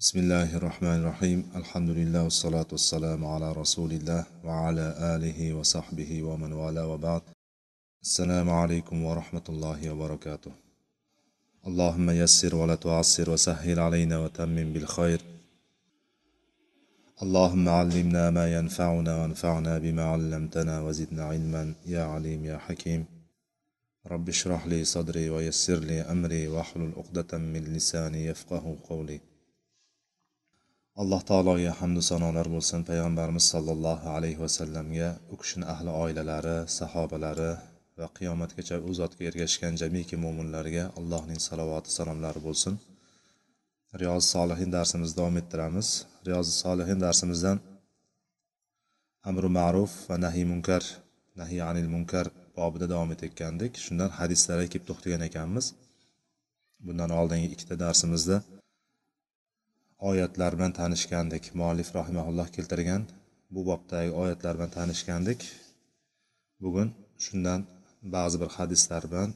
بسم الله الرحمن الرحيم الحمد لله والصلاة والسلام على رسول الله وعلى آله وصحبه ومن والاه وبعد السلام عليكم ورحمة الله وبركاته اللهم يسر ولا تعسر وسهل علينا وتمم بالخير اللهم علمنا ما ينفعنا وانفعنا بما علمتنا وزدنا علما يا عليم يا حكيم رب اشرح لي صدري ويسر لي أمري واحلل عقدة من لساني يفقه قولي alloh taologa hamdu sanolar bo'lsin. Payg'ambarimiz sollallohu alayhi vasallamga u kishini ahli oilalari sahobalari va qiyomatgacha u zotga ergashgan jamiki mo'minlarga allohning salovati salomlari bo'lsin. Riyozi solihin darsimizni davom ettiramiz. Riyozi solihin darsimizdan amri ma'ruf va nahiy munkar nahiy anil munkar bobida davom etayotgandik. Shundan hadislarga kelib to'xtagan ekanmiz. Bundan oldingi ikkita darsimizda oyatlar bilan tanishgandik muallif rahimaulloh keltirgan bu bobdagi oyatlar bilan tanishgandik bugun shundan ba'zi bir hadislar bilan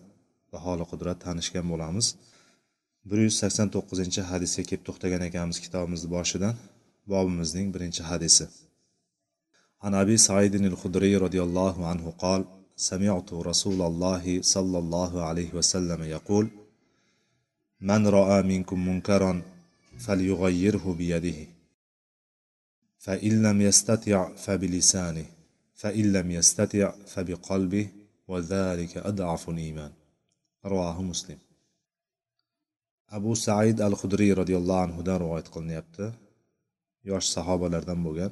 baholi qudrat tanishgan bo'lamiz bir yuz sakson to'qqizinchi hadisga kelib to'xtagan ekanmiz kitobimizni boshidan bobimizning birinchi hadisi عن أبي سعيد الخدري رضي الله عنه قال سمعت رسول الله صلى الله عليه وسلم يقول من رأى منكم منكرا فليغيره بيده فإن لم يستطع فبلسانه فإن لم يستطع فبقلبه وذلك أضعف الإيمان رواه مسلم abu said al hudriy roziyallohu anhudan rivoyat qilinyapti yosh sahobalardan bo'lgan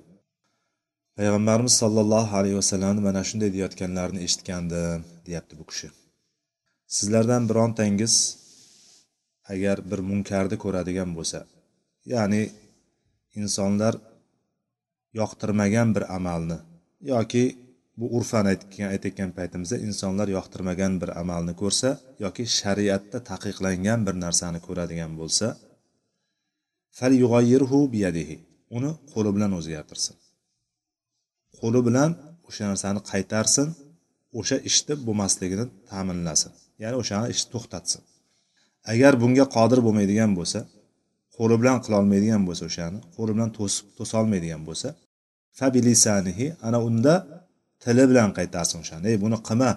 payg'ambarimiz sollallohu alayhi vasallamni mana shunday deyayotganlarini eshitgandim deyapti bu kishi sizlardan birontangiz agar bir munkarni ko'radigan bo'lsa ya'ni insonlar yoqtirmagan bir amalni yoki bu urfan aytayotgan paytimizda insonlar yoqtirmagan bir amalni ko'rsa yoki shariatda taqiqlangan bir narsani ko'radigan bo'lsa fal uni qo'li bilan o'zgartirsin. Qo'li bilan o'sha narsani qaytarsin o'sha ishni bo'lmasligini ta'minlasin. Ya'ni o'sha ishni to'xtatsin. Agar bunga qodir bo'lmaydigan bo'lsa qo'li bilan qilolmaydigan bo'lsa o'shani qo'li bilan to'sib to'solmaydigan bo'lsa fabilisanihi ana unda tili bilan qaytarsin o'shani. Ey buni qilma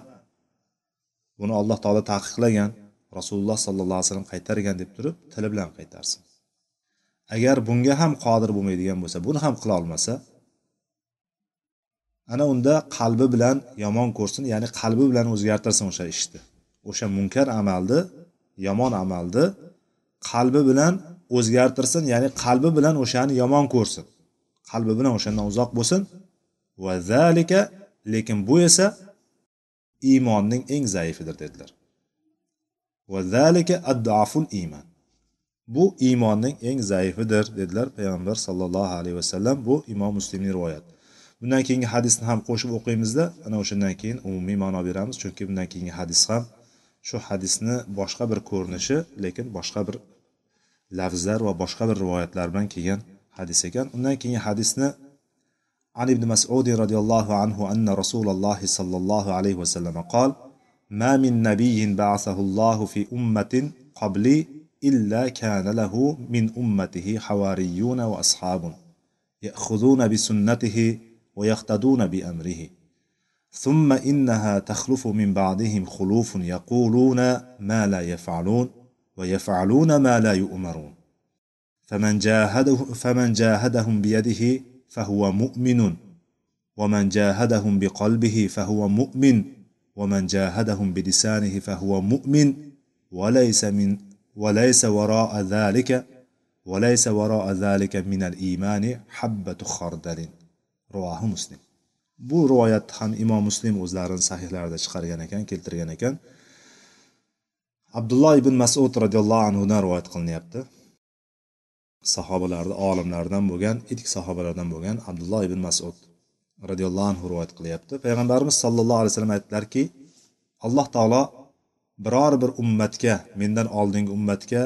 buni alloh taolo taqiqlagan rasululloh sollallohu alayhi vasallam qaytargan deb turib tili bilan qaytarsin. Agar bunga ham qodir bo'lmaydigan bo'lsa buni ham qila olmasa ana unda qalbi bilan yomon ko'rsin ya'ni qalbi bilan o'zgartirsin o'sha ishni. O'sha munkar amalni yomon amalni qalbi bilan o'zgartirsin ya'ni qalbi bilan o'shani yomon ko'rsin. Qalbi bilan o'shandan uzoq bo'lsin. Va zalika lekin bu esa iymonning eng zaifidir dedilar. Va zalika addaful iymon bu iymonning eng zaifidir dedilar payg'ambar sollallohu alayhi vasallam bu imom muslimning rivoyati. Bundan keyingi hadisni ham qo'shib o'qiymizda ana o'shandan keyin umumiy ma'no beramiz chunki bundan keyingi hadis ham shu hadisni boshqa bir ko'rinishi lekin boshqa bir lafzlar va boshqa bir rivoyatlar bilan kelgan hadis ekan. Undan keyingi hadisni عن ابن مسعود رضي الله عنه أن رسول الله صلى الله عليه وسلم قال ما من نبي بعثه الله في أمة قبلي إلا كان له من أمته حواريون وأصحاب يأخذون بسنته ويقتدون بأمره ثم إنها تخلف من بعدهم خلوف يقولون ما لا يفعلون ويفعلون ما لا يؤمرون فمن جاهده فمن جاهدهم بيده فهو مؤمن ومن جاهدهم بقلبه فهو مؤمن ومن جاهدهم بلسانه فهو مؤمن وليس من وليس وراء ذلك وليس وراء ذلك من الإيمان حبة خردل رواه مسلم bu rivoyatni ham imom muslim o'zlarini sahihlarida chiqargan ekan keltirgan ekan Abdulloh ibn masud roziyallohu anhudan rivoyat qilinyapti. Sahobalarni olimlardan bo'lgan ilk sahobalardan bo'lgan abdulloh ibn masud roziyallohu anhu rivoyat qilyapti. Payg'ambarimiz sollallohu alayhi vasallam aytdilarki alloh taolo biror bir ummatga mendan oldingi ummatga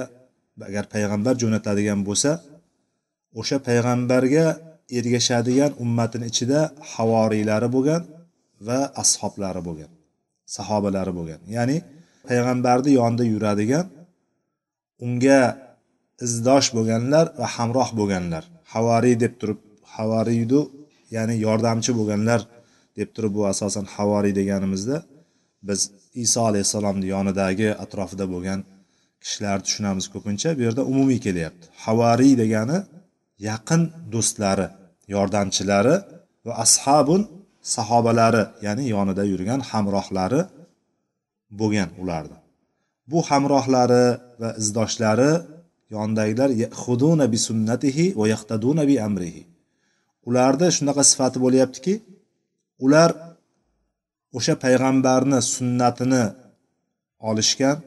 agar payg'ambar jo'natadigan bo'lsa o'sha payg'ambarga ergashadigan ummatini ichida havoriylari bo'lgan va ashoblari bo'lgan sahobalari bo'lgan. Ya'ni payg'ambarni yonida yuradigan unga izdosh bo'lganlar va hamroh bo'lganlar. Havariy deb turib havariydu ya'ni yordamchi bo'lganlar deb turib bu asosan havoriy deganimizda biz iso alayhissalomni yonidagi atrofida bo'lgan kishilarni tushunamiz ko'pincha. Bu yerda umumiy kelyapti. Havariy degani yaqin do'stlari yordamchilari va ashabun sahobalari ya'ni yonida yurgan hamrohlari bo'lgan ularni bu hamrohlari va izdoshlari yonidagilar yahuduna bi sunnatihi va yahtaduna bi amrihi. Ularni shunaqa sifati bo'lyaptiki ular o'sha payg'ambarni sunnatini olishgan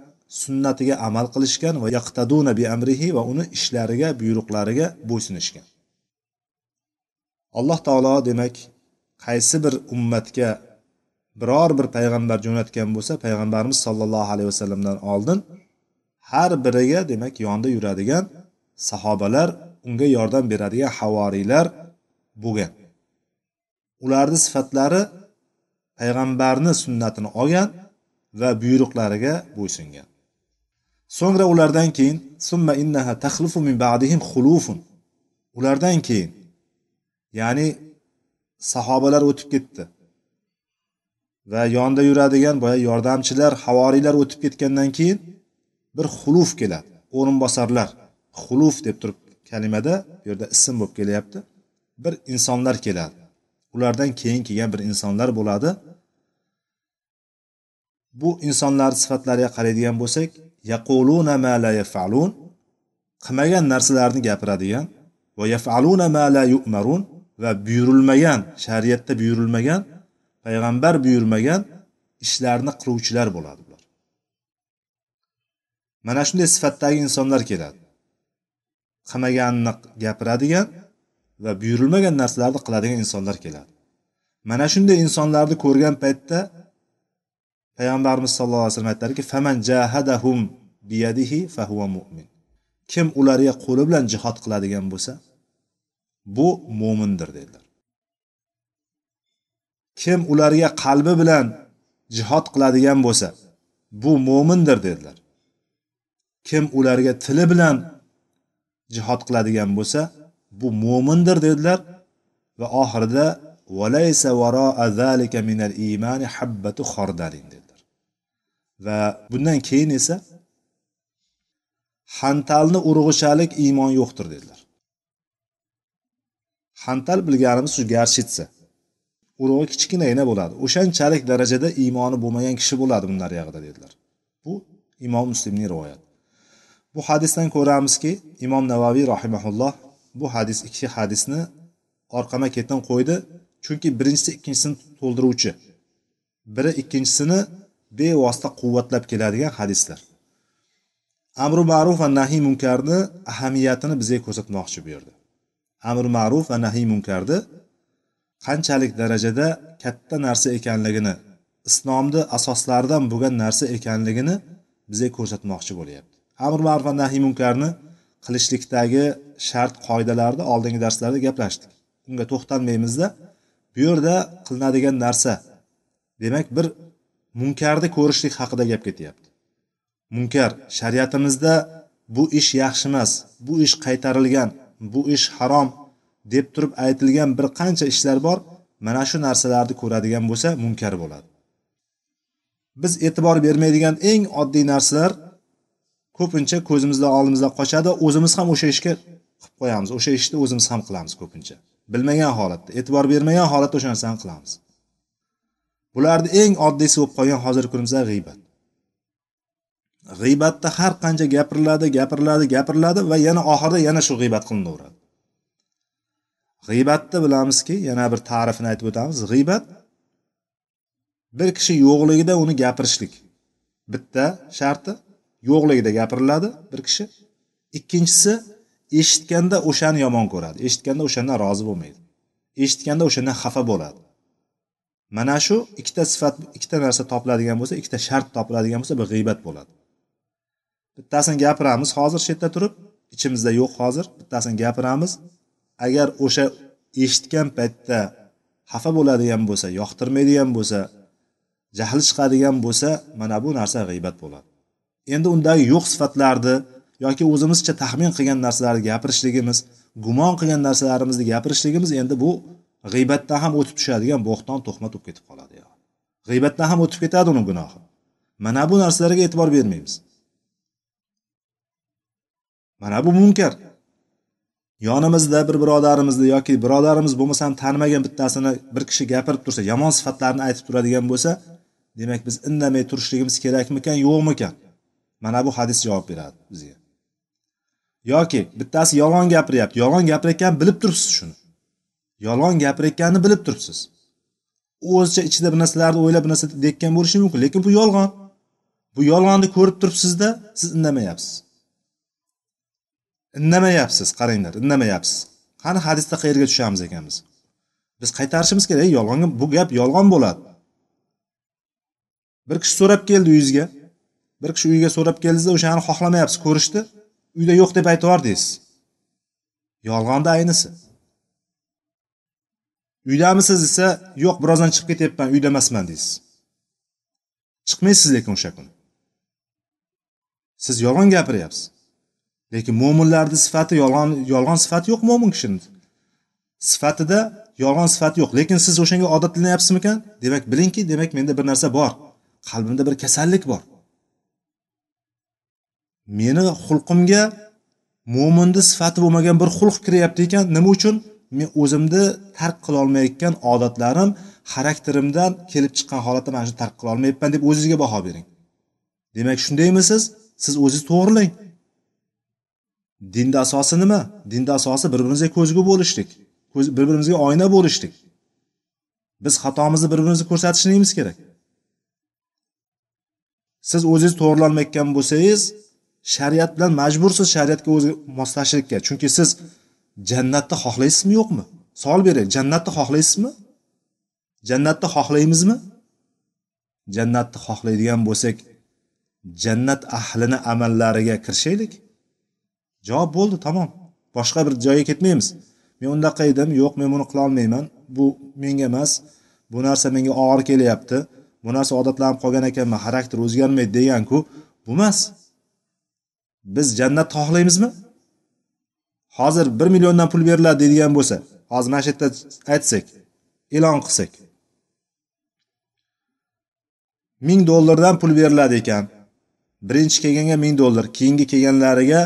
sunnatiga amal qilishgan va yaqtaduna bi amrihi va uni ishlariga buyruqlariga bo'ysunishgan. Alloh taolo demak qaysi bir ummatga biror bir payg'ambar jo'natgan bo'lsa payg'ambarimiz sollallohu alayhi vasallamdan oldin har biriga demak yonida yuradigan sahobalar unga yordam beradigan havoriylar bo'lgan. Ularni sifatlari payg'ambarni sunnatini olgan va buyruqlariga bo'ysungan. So'ngra ulardan keyin summa innaha taxlufu min ba'dihim xulufun ulardan keyin ya'ni sahobalar o'tib ketdi. Va yonida yuradigan boya yordamchilar havoriylar o'tib ketgandan keyin bir xuluf keladi. O'rinbosarlar xuluf deb turib kalimada bu yerda ism bo'lib kelyapti. Bir insonlar keladi. Ulardan keyin kelgan bir insonlar bo'ladi. Bu insonlar sifatlariga qaraydigan bo'lsak yaquluna ma la yafalun qilmagan narsalarni gapiradigan va yafaluna ma la yu'marun va buyurilmagan shariatda buyurilmagan payg'ambar buyurmagan ishlarni qiluvchilar bo'ladi bular. Mana shunday sifatdagi insonlar keladi. Qilmaganini gapiradigan va buyurilmagan narsalarni qiladigan insonlar keladi. Mana shunday insonlarni ko'rgan paytda payg'ambarimiz sallallohu alayhi vasallam aytdilarki faman jahadahum biyadihi fahuva mu'min. Kim ularga qo'li bilan jihod qiladigan bo'lsa bu mo'mindir dedilar. Kim ularga qalbi bilan jihod qiladigan bo'lsa bu mo'mindir dedilar. Kim ularga tili bilan jihod qiladigan bo'lsa bu mo'mindir dedilar. Va oxirida valaysa varoa zalika minal imani habbatu xordalin dedilar. Va bundan keyin esa hantalni urg'ichalik iymon yo'qdir dedilar. Hantal bilganimiz shu garshitsa. Urug'i kichkinagina bo'ladi. O'shanchalik darajada iymoni bo'lmagan kishi bo'ladi bunlar yog'ida dedilar. Bu imom muslimning rivoyati. Bu hadisdan ko'ramizki imom navaviy rahimaulloh bu hadis ikki hadisni orqama ketin qo'ydi. Chunki birinchisi ikkinchisini to'ldiruvchi biri ikkinchisini bevosita quvvatlab keladigan hadislar. Amri ma'ruf va nahiy munkarni ahamiyatini bizga ko'rsatmoqchi bu yerda amri ma'ruf va nahiy munkarni qanchalik darajada katta narsa ekanligini islomni asoslaridan bo'lgan narsa ekanligini bizga ko'rsatmoqchi bo'lyapti. Amr ma'ruf va nahiy munkarni qilishlikdagi shart qoidalarni oldingi darslarda gaplashdik. Unga to'xtalmaymizda bu yerda qilinadigan narsa demak bir munkarni ko'rishlik haqida gap ketyapti. Munkar shariatimizda bu ish yaxshi emas bu ish qaytarilgan bu ish harom deb turib aytilgan bir qancha ishlar bor mana shu narsalarni ko'radigan bo'lsa munkar bo'ladi. Biz e'tibor bermaydigan eng oddiy narsalar ko'pincha ko'zimizda oldimizda qochadi o'zimiz ham o'sha ishga qilib qo'yamiz o'sha ishni o'zimiz ham qilamiz ko'pincha. Bilmagan holatda e'tibor bermagan holatda o'sha narsani qilamiz. Bularni eng oddiysi bo'lib qolgan hozirgi kunimizda g'iybat. G'iybatda har qancha gapiriladi gapiriladi gapiriladi va yana oxirida yana shu g'iybat qilinaveradi. G'iybatni bilamizki yana bir ta'rifini aytib o'tamiz. G'iybat bir kishi yo'qligida uni gapirishlik. Bitta sharti yo'qligida gapiriladi bir kishi. Ikkinchisi eshitganda o'shani yomon ko'radi. Eshitganda o'shandan rozi bo'lmaydi. Eshitganda o'shandan xafa bo'ladi. Mana shu ikkita sifat ikkita narsa topiladigan bo'lsa ikkita shart topiladigan bo'lsa bu g'iybat bo'ladi. Bittasini gapiramiz. Hozir shu yerda turib ichimizda yo'q hozir. Bittasini gapiramiz. Agar o'sha eshitgan paytda xafa bo'ladigan bo'lsa yoqtirmaydigan bo'lsa jahli chiqadigan bo'lsa mana bu narsa g'iybat bo'ladi. Endi undagi yo'q sifatlarni yoki o'zimizcha taxmin qilgan narsalarni gapirishligimiz gumon qilgan narsalarimizni gapirishligimiz endi bu g'iybatdan ham o'tib tushadigan bo'xton to'xmat bo'lib ketib qoladi g'iybatdan ham o'tib ketadi uni gunohi. Mana bu narsalarga e'tibor bermaymiz. Mana bu munkar. Yonimizda bir birodarimizni yoki birodarimiz bo'lmasa ham tanimagan bittasini bir kishi gapirib tursa yomon sifatlarni aytib turadigan bo'lsa demak biz indamay turishligimiz kerakmikan yo'qmikan? Mana bu hadis javob beradi bizga. Yoki bittasi yolg'on gapiryapti yolg'on gapirayotganini bilib turibsiz shuni. Yolg'on gapirayotganini bilib turibsiz. U o'zicha ichida bir narsalarni o'ylab bir narsa deyotgan bo'lishi mumkin lekin bu yolg'on. Bu yolg'onni ko'rib turibsizda siz indamayapsiz. Indamayapsiz qaranglar indamayapsiz. Qani hadisda qayerga tushamiz ekan biz biz qaytarishimiz kerak yolg'onga bu gap yolg'on bo'ladi. Bir kishi so'rab keldi uyingizga bir kishi uyga so'rab keldingizda o'shani xohlamayapsiz ko'rishni uyda yo'q deb aytib yolg'onda aynisi. Uydamisiz desa yo'q birozdan chiqib ketyapman uyda emasman deysiz. Chiqmaysiz lekin o'sha kuni. Siz yolg'on gapiryapsiz. Lekin mo'minlarni sifati yolg'on yolg'on sifati yo'q mo'min kishini sifatida yolg'on sifati yo'q. Lekin siz o'shanga odatlanyapsizmikan demak bilingki demak menda bir narsa bor. Qalbimda bir kasallik bor. Meni xulqimga mo'minni sifati bo'lmagan bir xulq kiryapti ekan nima uchun? Men o'zimni tark qilolmayotgan odatlarim xarakterimdan kelib chiqqan holatda mana shuni tark qilolmayapman deb o'zingizga baho bering. Demak shundaymisiz? Siz o'zingiz to'g'rilang. Dinni asosi nima? Dinni asosi bir birimizga ko'zgu bo'lishlik bir birimizga oyna bo'lishlik. Biz xatomizni bir birimizga ko'rsatishligimiz kerak. Siz o'zingiz to'g'rilolmayotgan bo'lsangiz shariat bilan majbursiz shariatga o'zi moslashishlikka. Chunki siz jannatni xohlaysizmi yo'qmi? Savol beray jannatni xohlaysizmi? Jannatni xohlaymizmi? Jannatni xohlaydigan bo'lsak jannat ahlini amallariga kirishaylik. Javob bo'ldi tamom. Boshqa bir joyga ketmaymiz. Men undaqa edim yo'q men buni qilolmayman bu menga emas bu narsa menga og'ir kelyapti. Bu narsa odatlanib qolgan ekanman xarakter o'zgarmaydi deganku bu emas. Biz jannatni xohlaymizmi? Hozir bir milliondan pul beriladi deydigan bo'lsa hozir mana shu yerda aytsak e'lon qilsak. Ming dollardan pul beriladi ekan. Birinchi kelganga ming dollar keyingi kelganlariga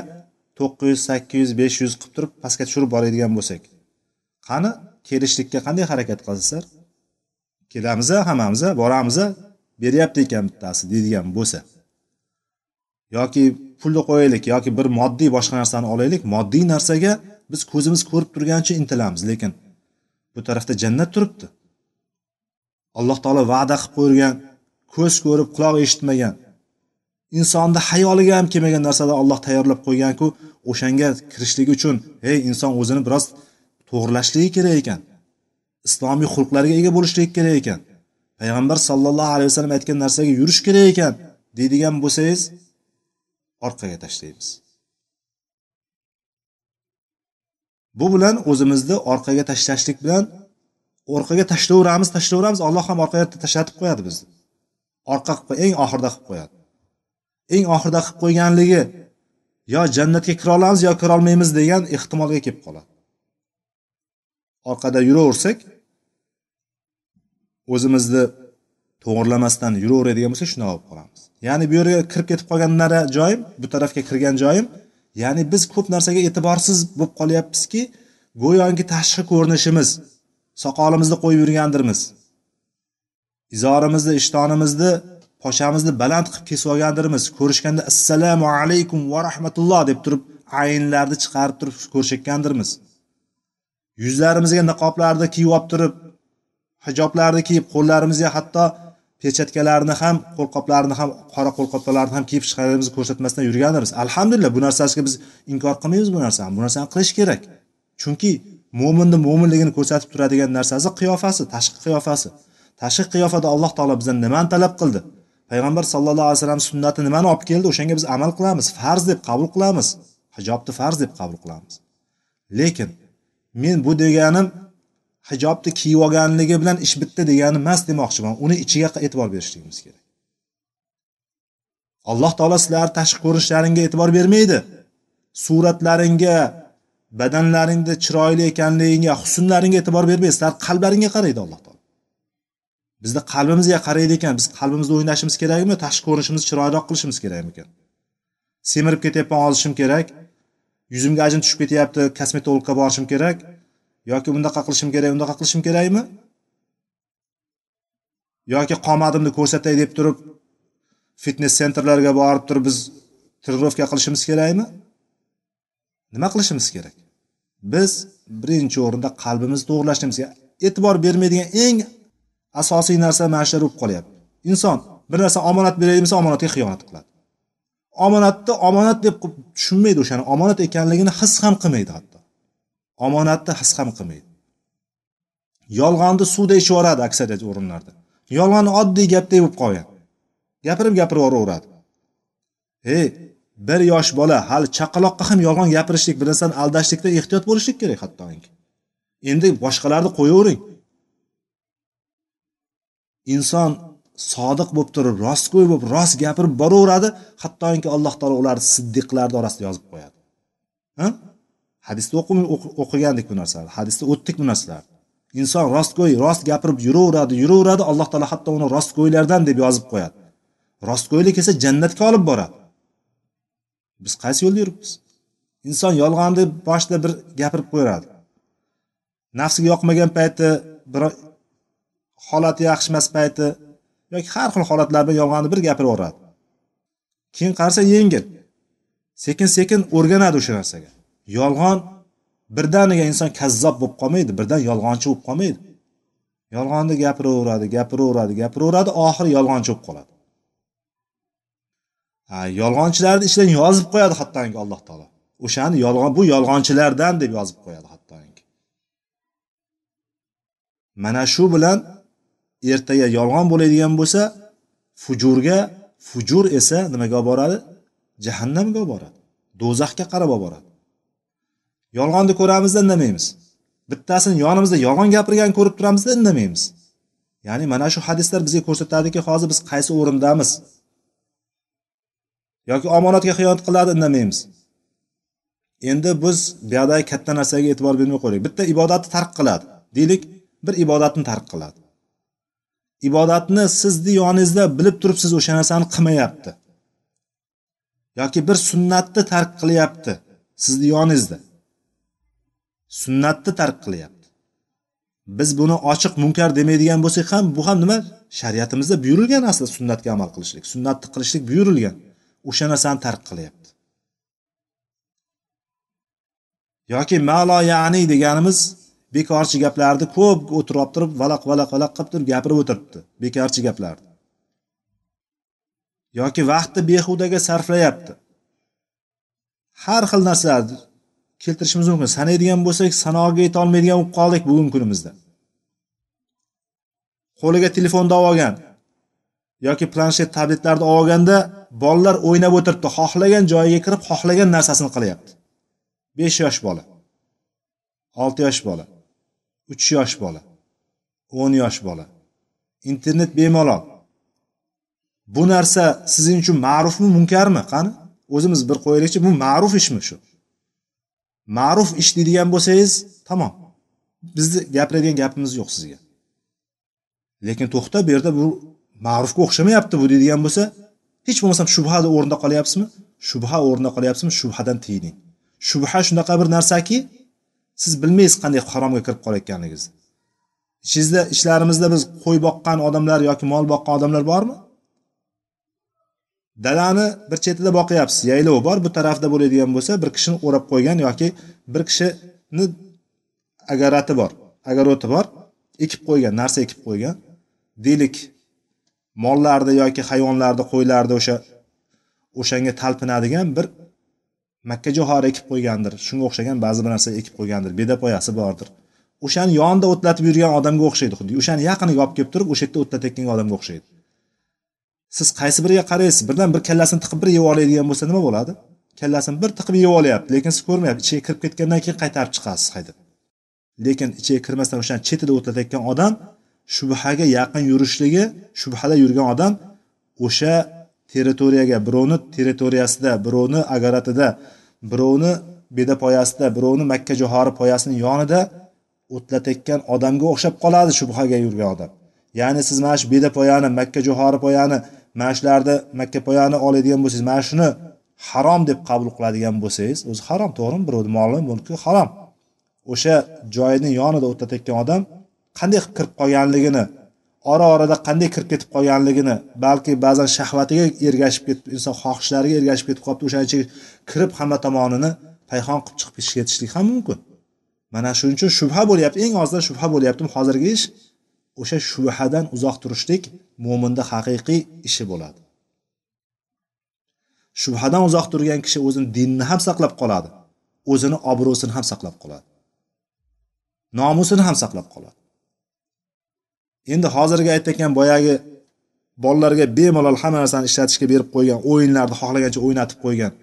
to'qqiz yuz sakkiz yuz besh yuz qilib turib pastga tushirib boradigan bo'lsak qani kelishlikka qanday harakat qilasizlar kelamiz hammamiz boramiz beryapti ekan bittasi deydigan bo'lsa. Yoki pulni qo'yaylik yoki bir moddiy boshqa narsani olaylik moddiy narsaga biz ko'zimiz ko'rib turgancha intilamiz lekin bu tarafda jannat turibdi. Alloh taolo va'da qilib qo'ygan ko'z ko'rib quloq eshitmagan insonni hayoliga ham kelmagan narsada olloh tayyorlab qo'yganku o'shanga kirishlik uchun hey inson o'zini biroz to'g'irlashligi kerak ekan. Islomiy xulqlarga ega bo'lishligi kerak ekan. Payg'ambar sallallohu alayhi vasallam aytgan narsaga yurish kerak ekan deydigan bo'lsangiz orqaga tashlaymiz. Bu bilan o'zimizni orqaga tashlashlik bilan orqaga tashlayveramiz tashlayveramiz alloh ham orqaga tashlatib qo'yadi bizni. Orqa qilib eng oxirida qilib qo'yadi. Eng oxirida qilib qo'yganligi yo jannatga kira olamiz yo kira olmaymiz degan ehtimolga kelib qoladi. Orqada yuraversak o'zimizni to'g'irlamasdan yuraveradigan bo'lsak shunaqa bo'lib qolamiz. Ya'ni bu yerga kirib ketib qolgan joyim bu tarafga kirgan joyim ya'ni biz ko'p narsaga e'tiborsiz bo'lib qolyapmizki go'yoki tashqi ko'rinishimiz soqolimizni qo'yib yurgandirmiz. Izorimizni ishtonimizni poshamizni baland qilib kesib olgandirmiz ko'rishganda assalomu alaykum va rahmatulloh deb turib aynlarni chiqarib turib ko'rishayotgandirmiz. Yuzlarimizga niqoblarni kiyib olib turib hijoblarni kiyib qo'llarimizga hatto pechatkalarni ham qo'lqoplarni ham qora qo'lqoplarni ham kiyib chiqarimizni ko'rsatmasdan yurgandirmiz. Alhamdulillah bu narsasiga biz inkor qilmaymiz bu narsani. Bu narsani qilish kerak. Chunki mo'minni mo'minligini ko'rsatib turadigan narsasi qiyofasi tashqi qiyofasi. Tashqi qiyofada alloh taolo bizdan nimani talab qildi? Payg'ambar sallallohu alayhi vasallam sunnati nimani olib keldi? O'shanga biz amal qilamiz farz deb qabul qilamiz. Hijobni farz deb qabul qilamiz. Lekin men bu deganim hijobni kiyib olganligi bilan ish bitdi degani emas demoqchiman. Uni ichiga e'tibor berishligimiz kerak. Alloh taolo sizlarni tashqi ko'rinishlaringga e'tibor bermaydi. Suratlaringga badanlaringni chiroyli ekanligingga husnlaringga e'tibor bermaysizlar qalblaringga qaraydi alloh taolo. Bizni qalbimizga qaraydi ekan biz qalbimizda o'ynashimiz kerakmi tashqi ko'rinishimizni chiroyliroq qilishimiz kerakmikan semirib ketyapman ozishim kerak yuzimga ajin tushib ketyapti kosmetologga borishim kerak yoki bundaqa qilishim kerak undaqa qilishim kerakmi? Yoki qomatimni ko'rsatay deb turib fitnes sentrlarga borib turib biz тренировка qilishimiz kerakmi? Nima qilishimiz kerak? Biz birinchi o'rinda qalbimizni to'g'irlashimiz kerak e'tibor bermaydigan eng asosiy narsa mana shular bo'lib qolyapti. Inson bir narsa omonat beraylik desa omonatga xiyonat qiladi. Omonatni omonat deb tushunmaydi o'shani. Omonat ekanligini his ham qilmaydi hatto. Omonatni his ham qilmaydi. Yolg'onni suvda ichib yuboradi aksariyat o'rinlarda. Yolg'on oddiy gapdek bo'lib qolgan. Gapirib gapirib yuboraveradi ey bir yosh bola hali chaqaloqqa ham yolg'on gapirishlik bir narsani aldashlikda ehtiyot bo'lishlik kerak hattoki. Endi boshqalarni qo'yavering. Inson sodiq bo'lib turib rostgo'y bo'lib rost gapirib boraveradi hattoki alloh taolo ularni siddiqlarni orasida yozib qo'yadi. Ha? Hadisda o'qigandik bu narsalarni hadisda o'tdik bu narsalarni inson rostgo'y rost gapirib yuraveradi yuraveradi alloh taolo hatto uni rostgo'ylardan deb yozib qo'yadi. Rostgo'ylik esa jannatga olib boradi. Biz qaysi yo'lda yuribmiz? Inson yolg'onni boshida bir gapirib qo'yadi. Nafsiga yoqmagan payti bir holati yaxshi emas payti yoki har xil holatlar bilan yolg'onni bir gapirib keyin qarasa yengil. Sekin sekin o'rganadi o'sha narsaga. Yolg'on birdaniga inson kazzob bo'lib qolmaydi birdan yolg'onchi bo'lib qolmaydi. Yolg'onni gapiraveradi gapiraveradi gapiraveradi oxiri yolg'onchi bo'lib qoladi. Yolg'onchilarni ichidan yozib qo'yadi hattoki alloh taolo. O'shani yolg'on bu yolg'onchilardan deb yozib qo'yadi hattoki. Mana shu bilan ertaga yolg'on bo'ladigan bo'lsa fujurga fujur esa nimaga olib boradi? Jahannamga olib boradi. Do'zaxga qarab olib boradi. Yolg'onni ko'ramizda indamaymiz. Bittasini yonimizda yolg'on gapirgan ko'rib turamizda indamaymiz. Ya'ni mana shu hadislar bizga ko'rsatadiki hozir biz qaysi o'rindamiz? Yoki omonatga xiyonat qiladi indamaymiz. Endi biz buyoqdagi katta narsaga e'tibor bermay qo'yaylik. Bitta ibodatni tark qiladi. Deylik bir ibodatni tark qiladi. Ibodatni sizni yoningizda bilib turib siz o'sha narsani qilmayapti. Yoki bir sunnatni tark qilyapti sizni yoningizda. Sunnatni tark qilyapti. Biz buni ochiq munkar demaydigan bo'lsak ham bu ham nima? Shariatimizda buyurilgan aslida sunnatga amal qilishlik sunnatni qilishlik buyurilgan. O'sha narsani tark qilyapti. Yoki malo ya'ni deganimiz bekorchi gaplarni ko'p o'tirib olib turib valaq valaq valaq qilib turib gapirib o'tiribdi bekorchi gaplarni. Yoki vaqtni behudaga sarflayapti. Har xil narsalarni keltirishimiz mumkin. Sanaydigan bo'lsak sanoqga yetolmaydigan bo'lib qoldik bugungi kunimizda. Qo'liga telefonni olib olgan yoki planshet tabletlarni olib olganda bolalar o'ynab o'tiribdi xohlagan joyiga kirib xohlagan narsasini qilyapti. Besh yosh bola olti yosh bola. Uch yosh bola. O'n yosh bola. Internet bemalol. Bu narsa sizning uchun ma'rufmi munkarmi? Qani? O'zimiz bir qo'yaylikchi bu ma'ruf ishmi shu? Ma'ruf ish deydigan bo'lsangiz tamom. Bizni gapiradigan gapimiz yo'q sizga. Lekin to'xta bu yerda bu ma'rufga o'xshamayapti bu deydigan bo'lsa hech bo'lmasam shubha o'rnida qolyapsizmi? Shubha o'rnida qolyapsizmi? Shubhadan tiyining. Shubha shunaqa bir narsaki siz bilmaysiz qanday haromga kirib qolayotganligingizni ichingizda ishlarimizda biz qo'y boqqan odamlar yoki mol boqqan odamlar bormi? Dalani bir chetida boqyapsiz yaylov bor bu tarafda bo'ladigan bo'lsa bir kishini o'rab qo'ygan yoki bir kishini agarati bor agaroti bor ekib qo'ygan narsa ekib qo'ygan. Deylik mollarni yoki hayvonlarni qo'ylarni o'sha o'shanga talpinadigan bir makkajo'xori ekib qo'ygandir. Shunga o'xshagan ba'zi bir narsa ekib qo'ygandir. Bedapoyasi bordir. O'shani yonida o'tlatib yurgan odamga o'xshaydi xuddi. O'shani yaqiniga olib kelib turib o'sha yerda o'tlatayotgan odamga o'xshaydi. Siz qaysi biriga qaraysiz? Birdan bir kallasini tiqib bir yeb oladigan bo'lsa nima bo'ladi? Kallasini bir tiqib yeb olyapti. Lekin siz ko'rmayapsiz ichiga kirib ketgandan keyin qaytarib chiqasiz haydab. Lekin ichiga kirmasdan o'shani chetida o'tlatayotgan odam shubhaga yaqin yurishligi shubhada yurgan odam o'sha territoriyaga birovni territoriyasida birovni agaratida birovni bedapoyasida birovni makka johori poyasini yonida o'tlatayotgan odamga o'xshab qoladi shubhaga yurgan odam. Ya'ni siz mana shu bedapoyani makka johori poyani mana shularni makka poyani oladigan bo'lsangiz mana shuni harom deb qabul qiladigan bo'lsangiz o'zi harom to'g'rimi? Birovni moli mulki harom. O'sha joyni yonida o'tlatayotgan odam qanday qilib kirib qolganligini ora orada qanday kirib ketib qolganligini balki ba'zan shahvatiga ergashib ketib inson xohishlariga ergashib ketib qolibdi o'shaning ichiga kirib hamma tomonini payhon qilib chiqib ketishlik ham mumkin. Mana shuning uchun shubha bo'lyapti eng ozdan shubha bo'lyapti hozirgi ish? O'sha shubhadan uzoq turishlik mo'minda haqiqiy ishi bo'ladi. Shubhadan uzoq turgan kishi o'zini dinini ham saqlab qoladi o'zini obro'sini ham saqlab qoladi nomusini ham saqlab qoladi. Endi hozirgi aytayotgan boyagi bolalarga bemalol hamma narsani ishlatishga berib qo'ygan o'yinlarni xohlagancha o'ynatib qo'ygan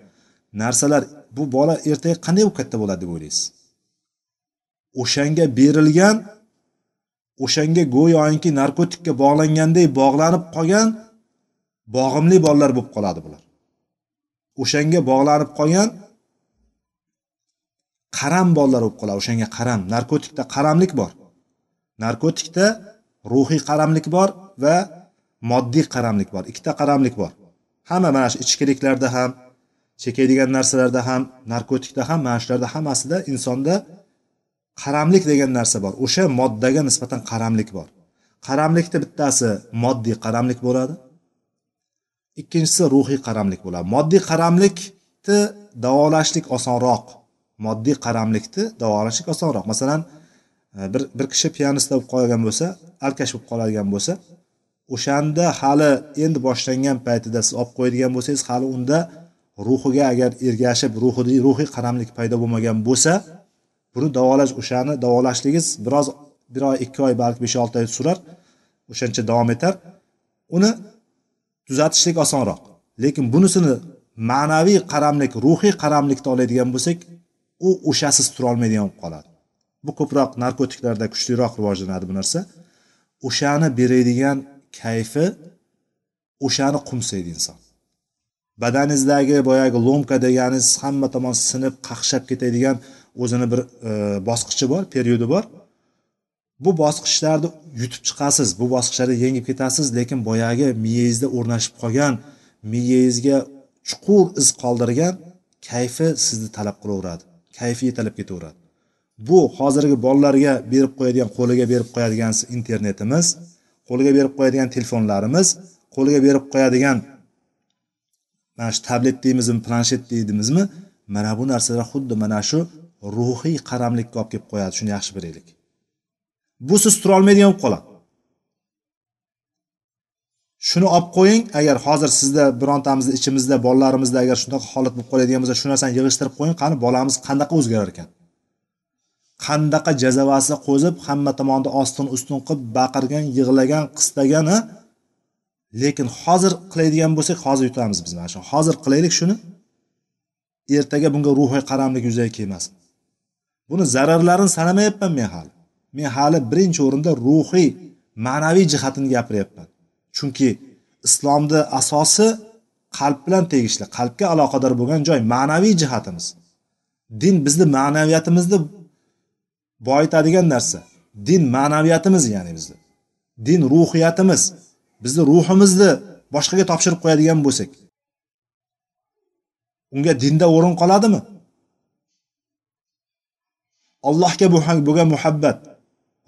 narsalar bu bola ertaga qanday bo'lib katta bo'ladi deb o'ylaysiz? O'shanga berilgan o'shanga go'yoki narkotikka bog'langanday bog'lanib qolgan bog'imli bolalar bo'lib qoladi bular. O'shanga bog'lanib qolgan qaram bolalar bo'lib qoladi o'shanga qaram. Narkotikda qaramlik bor. Narkotikda ruhiy qaramlik bor va moddiy qaramlik bor. Ikkita qaramlik bor. Hamma mana shu ichkiliklarda ham chekadigan narsalarda ham narkotikda ham mana shularda hammasida insonda qaramlik degan narsa bor. O'sha moddaga nisbatan qaramlik bor. Qaramlikni bittasi moddiy qaramlik bo'ladi ikkinchisi ruhiy qaramlik bo'ladi. Moddiy qaramlikni davolashlik osonroq. Moddiy qaramlikni davolashlik osonroq. Masalan e, bir bir kishi pianista bo'lib qolgan bo'lsa alkash bo'lib qoladigan bo'lsa o'shanda hali endi boshlangan paytida siz olib qo'yadigan bo'lsangiz hali unda ruhiga agar ergashib ruhiy ruhiy qaramlik paydo bo'lmagan bo'lsa buni davolash o'shani davolashligingiz biroz bir oy ikki oy balki besh olti oy surar o'shancha davom etar. Uni tuzatishlik osonroq. Lekin bunisini ma'naviy qaramlik ruhiy qaramlikni oladigan bo'lsak u o'shasiz turolmaydigan bo'lib qoladi. Bu ko'proq narkotiklarda kuchliroq rivojlanadi bu narsa. O'shani beradigan kayfi o'shani qumsaydi inson. Badaningizdagi boyagi lomka deganingiz hamma tomon sinib qaqshab ketadigan o'zini bir e, bosqichi bor periodi bor. Bu bosqichlarni yutib chiqasiz bu bosqichlarni yengib ketasiz lekin boyagi miyangizda o'rnashib qolgan miyangizga chuqur iz qoldirgan kayfi sizni talab qilaveradi kayfi talab ketaveradi. Bu hozirgi bolalarga berib qo'yadigan qo'liga berib qo'yadigan internetimiz qo'liga berib qo'yadigan telefonlarimiz qo'liga berib qo'yadigan mana shu tablet deymizmi planshet deymizmi mana bu narsalar xuddi mana shu ruhiy qaramlikka olib kelib qo'yadi. Shuni yaxshi bilaylik. Bu siz turolmaydigan bo'lib qoladi. Shuni olib qo'ying agar hozir sizda birontamizni ichimizda bolalarimizda agar shunaqa holat bo'lib qoladigan bo'lsa shu narsani yig'ishtirib qo'ying qani bolamiz qanaqa o'zgarar ekan? Qanaqa jazavasi qo'zib hamma tomonni ostin ustun qilib baqirgan yig'lagan qistagani. Lekin hozir qiladigan bo'lsak hozir yutamiz biz mana shu. Hozir qilaylik shuni. Ertaga bunga ruhiy qaramlik yuzaga kelmasin buni zararlarini sanamayapman men hali. Men hali birinchi o'rinda ruhiy ma'naviy jihatini gapiryapman. Chunki islomni asosi qalb bilan tegishli qalbga aloqador bo'lgan joy ma'naviy jihatimiz. Din bizni ma'naviyatimizni boyitadigan narsa. Din ma'naviyatimiz ya'ni bizni din ruhiyatimiz. Bizni ruhimizni boshqaga topshirib qo'yadigan bo'lsak. Unga dinda o'rin qoladimi? Allohga bo'lgan muhabbat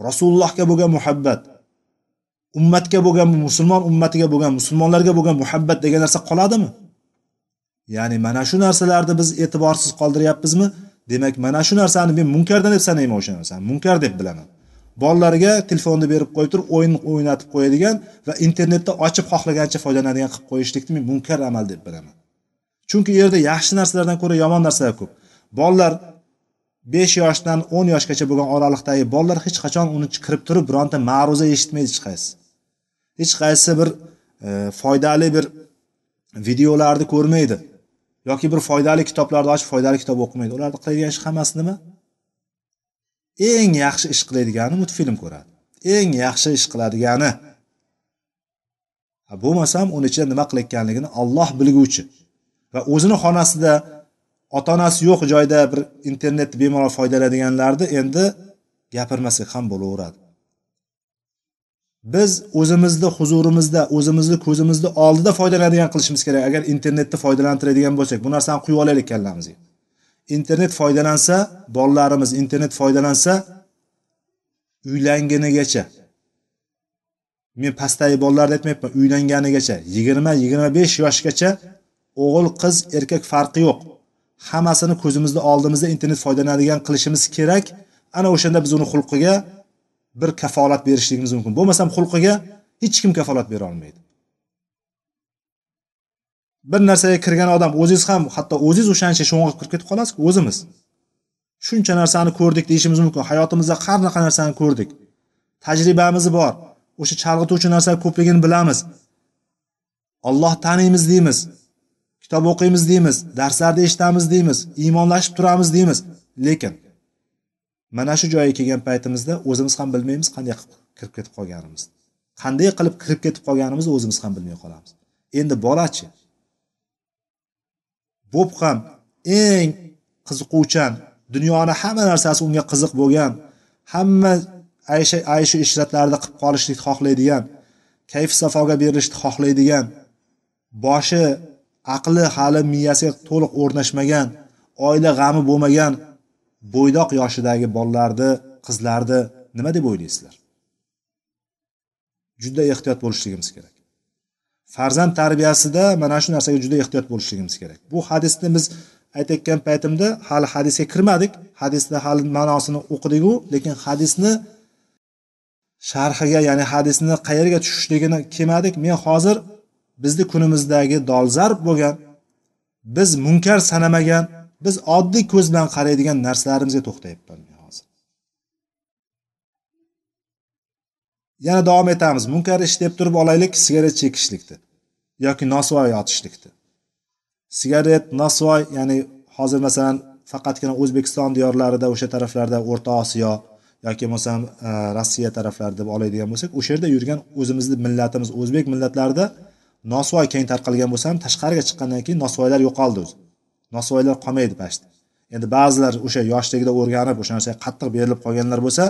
rasulullohga bo'lgan muhabbat ummatga bo'lgan musulmon ummatiga bo'lgan musulmonlarga bo'lgan muhabbat degan narsa qoladimi? Ya'ni mana shu narsalarni biz e'tiborsiz qoldiryapmizmi? Demak mana shu narsani men munkardan deb sanayman o'sha narsani munkar deb bilaman. Bolalarga telefonni berib qo'yib turib o'yin o'ynatib qo'yadigan va internetda ochib xohlagancha foydalanadigan qilib qo'yishlikni men munkar amal deb bilaman. Chunki u yerda yaxshi narsalardan ko'ra yomon narsalar ko'p. Bolalar besh yoshdan o'n yoshgacha bo'lgan oraliqdagi bolalar hech qachon uni kirib turib bironta ma'ruza eshitmaydi hech qaysi. Hech qaysi bir e, foydali bir videolarni ko'rmaydi. Yoki bir foydali kitoblarni ochib foydali kitob o'qimaydi. Ularni qiladigan ishi hammasi nima? Eng yaxshi ish qiladigani multfilm ko'radi. Eng yaxshi ish qiladigani bo'lmasam uni ichida nima qilayotganligini olloh bilguvchi va o'zini xonasida ota onasi yo'q joyda bir internetni bemalol foydalanadiganlarni endi gapirmasak ham bo'laveradi. Biz o'zimizni huzurimizda o'zimizni ko'zimizni oldida foydalanadigan qilishimiz kerak. Agar internetni foydalantiradigan bo'lsak bu narsani quyib olaylik kallamizga. Internet foydalansa bolalarimiz internet foydalansa uylangunigacha men pastdagi bolalarni aytmayapman uylanganigacha. Yigirma yigirma besh yoshgacha o'g'il qiz erkak farqi yo'q. Hammasini ko'zimizni oldimizda internet foydalanadigan qilishimiz kerak. Ana o'shanda biz uni xulqiga bir kafolat berishligimiz mumkin. Bo'lmasam xulqiga hech kim kafolat bera olmaydi. Bir narsaga kirgan odam o'zingiz ham hatto o'zingiz o'shancha sho'ng'ib kirib ketib qolasizku o'zimiz. Shuncha narsani ko'rdik deyishimiz mumkin. Hayotimizda har qanaqa narsani ko'rdik. Tajribamiz bor. O'sha chalg'ituvchi narsalar ko'pligini bilamiz. Olloh taniymiz deymiz. Kitob o'qiymiz deymiz. Darslarni eshitamiz deymiz. Iymonlashib turamiz deymiz. Lekin mana shu joyga kelgan paytimizda o'zimiz ham bilmaymiz qanday kirib ketib qolganimizni qanday qilib kirib ketib qolganimizni o'zimiz ham bilmay qolamiz. Endi bolachi bo'p ham eng qiziquvchan dunyoni hamma narsasi unga qiziq bo'lgan hamma aysha ayshu ishratlarda qilib qolishlikni xohlaydigan kayf safoga berilishni xohlaydigan boshi aqli hali miyasiga to'liq o'rnashmagan oila g'ami bo'lmagan bo'ydoq yoshidagi bolalarni qizlarni nima deb o'ylaysizlar? Juda ehtiyot bo'lishligimiz kerak. Farzand tarbiyasida mana shu narsaga juda ehtiyot bo'lishligimiz kerak. Bu hadisni biz aytayotgan paytimda hali hadisga kirmadik. Hadisni hali ma'nosini o'qidiku lekin hadisni sharhiga ya'ni hadisni qayerga tushishligini kelmadik. Men hozir bizni kunimizdagi dolzarb bo'lgan biz munkar sanamagan biz oddiy ko'z bilan qaraydigan narsalarimizga to'xtayapman hozir. Yana davom etamiz. Munkar ish deb turib olaylik sigaret chekishlikni yoki nosvoy otishlikni sigaret nosvoy ya'ni hozir masalan faqatgina o'zbekiston diyorlarida o'sha taraflarda o'rta osiyo yoki bo'lmasam e, rossiya taraflari deb oladigan bo'lsak o'sha yerda yurgan o'zimizni millatimiz o'zbek millatlarida nosvoy keng tarqalgan bo'lsa ham tashqariga chiqqandan keyin nosvoylar yo'qoldi o'zi. Nosvoylar qolmaydi past endi ba'zilar o'sha yoshligida o'rganib o'sha narsaga qattiq berilib qolganlar bo'lsa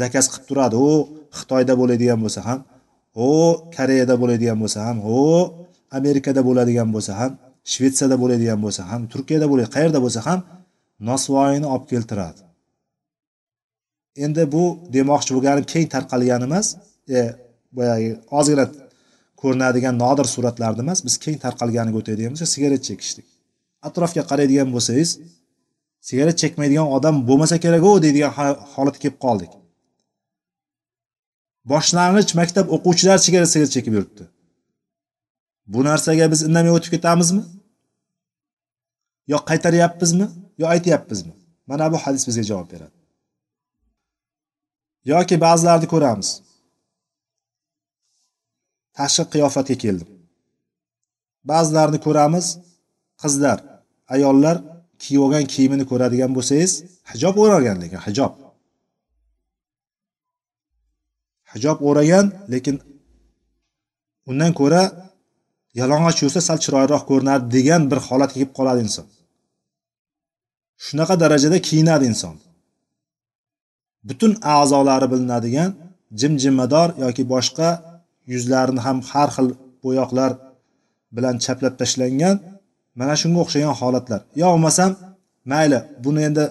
zakaz qilib turadi. U xitoyda bo'ladigan bo'lsa ham u koreyada bo'ladigan bo'lsa ham u amerikada bo'ladigan bo'lsa ham shvetsiyada bo'ladigan bo'lsa ham turkiyada bo'ladi qayerda bo'lsa ham nosvoyini olib keltiradi. Endi bu demoqchi bo'lganim keng tarqalgani emas e, boyagi ozgina ko'rinadigan nodir suratlarni emas biz keng tarqalganiga o'tadigan bo'lsak sigaret chekishlik atrofga qaraydigan bo'lsangiz sigaret chekmaydigan odam bo'lmasa kerak u deydigan holatga kelib qoldik. Boshlang'ich maktab o'quvchilari sigaret sigaret chekib yuribdi. Bu narsaga biz indamay o'tib ketamizmi? Yo qaytaryapmizmi? Yo aytyapmizmi? Mana bu hadis bizga javob beradi. Yoki ba'zilarni ko'ramiz. Tashqi qiyofatga keldim. Ba'zilarni ko'ramiz qizlar ayollar kiyib olgan kiyimini ko'radigan bo'lsangiz hijob o'ragan lekin hijob. Hijob o'ragan lekin undan ko'ra yalang'och yursa sal chiroyliroq ko'rinadi degan bir holatga kelib qoladi inson. Shunaqa darajada kiyinadi inson. Butun a'zolari bilinadigan jimjimador yoki boshqa yuzlarini ham har xil bo'yoqlar bilan chaplab tashlangan mana shunga o'xshagan holatlar. Yo bo'lmasam mayli buni endi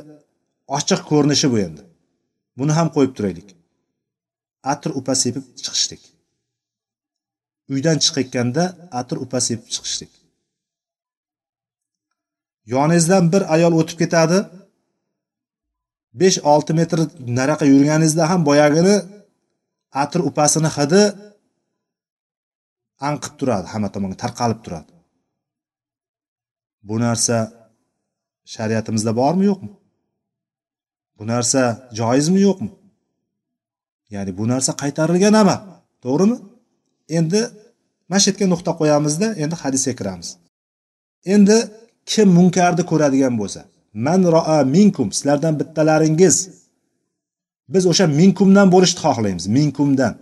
ochiq ko'rinishi bu endi. Buni ham qo'yib turaylik. Atir upa sepib chiqishdik uydan chiqayotganda atir upa sepib chiqishdik yoningizdan bir ayol o'tib ketadi. besh olti metr naraqa yurganingizda ham boyagini atir upasini hidi anqib turadi hamma tomonga tarqalib turadi. Bu narsa shariatimizda bormi yo'qmi? Bu narsa joizmi yo'qmi? Ya'ni bu narsa qaytarilgan amal to'g'rimi? Endi mana shu yerga nuqta qo'yamizda endi hadisga kiramiz. Endi kim munkarni ko'radigan bo'lsa man roa minkum sizlardan bittalaringiz. Biz o'sha minkumdan bo'lishni xohlaymiz minkumdan.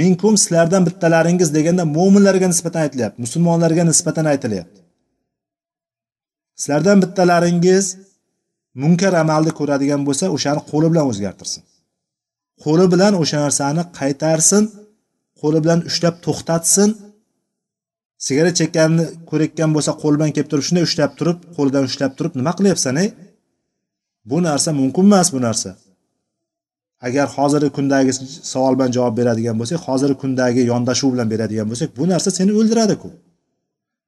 Minkum sizlardan bittalaringiz deganda mo'minlarga nisbatan aytilyapti musulmonlarga nisbatan aytilyapti. Sizlardan bittalaringiz munkar amalni ko'radigan bo'lsa o'shani qo'li bilan o'zgartirsin. Qo'li bilan o'sha narsani qaytarsin qo'li bilan ushlab to'xtatsin. Sigaret chekkanini ko'rayotgan bo'lsa qo'li bilan kelib turib shunday ushlab turib qo'lidan ushlab turib nima qilyapsan ey? Bu narsa mumkin emas bu narsa. Agar hozirgi kundagi savol bilan javob beradigan bo'lsak hozirgi kundagi yondashuv bilan beradigan bo'lsak bu narsa seni o'ldiradiku.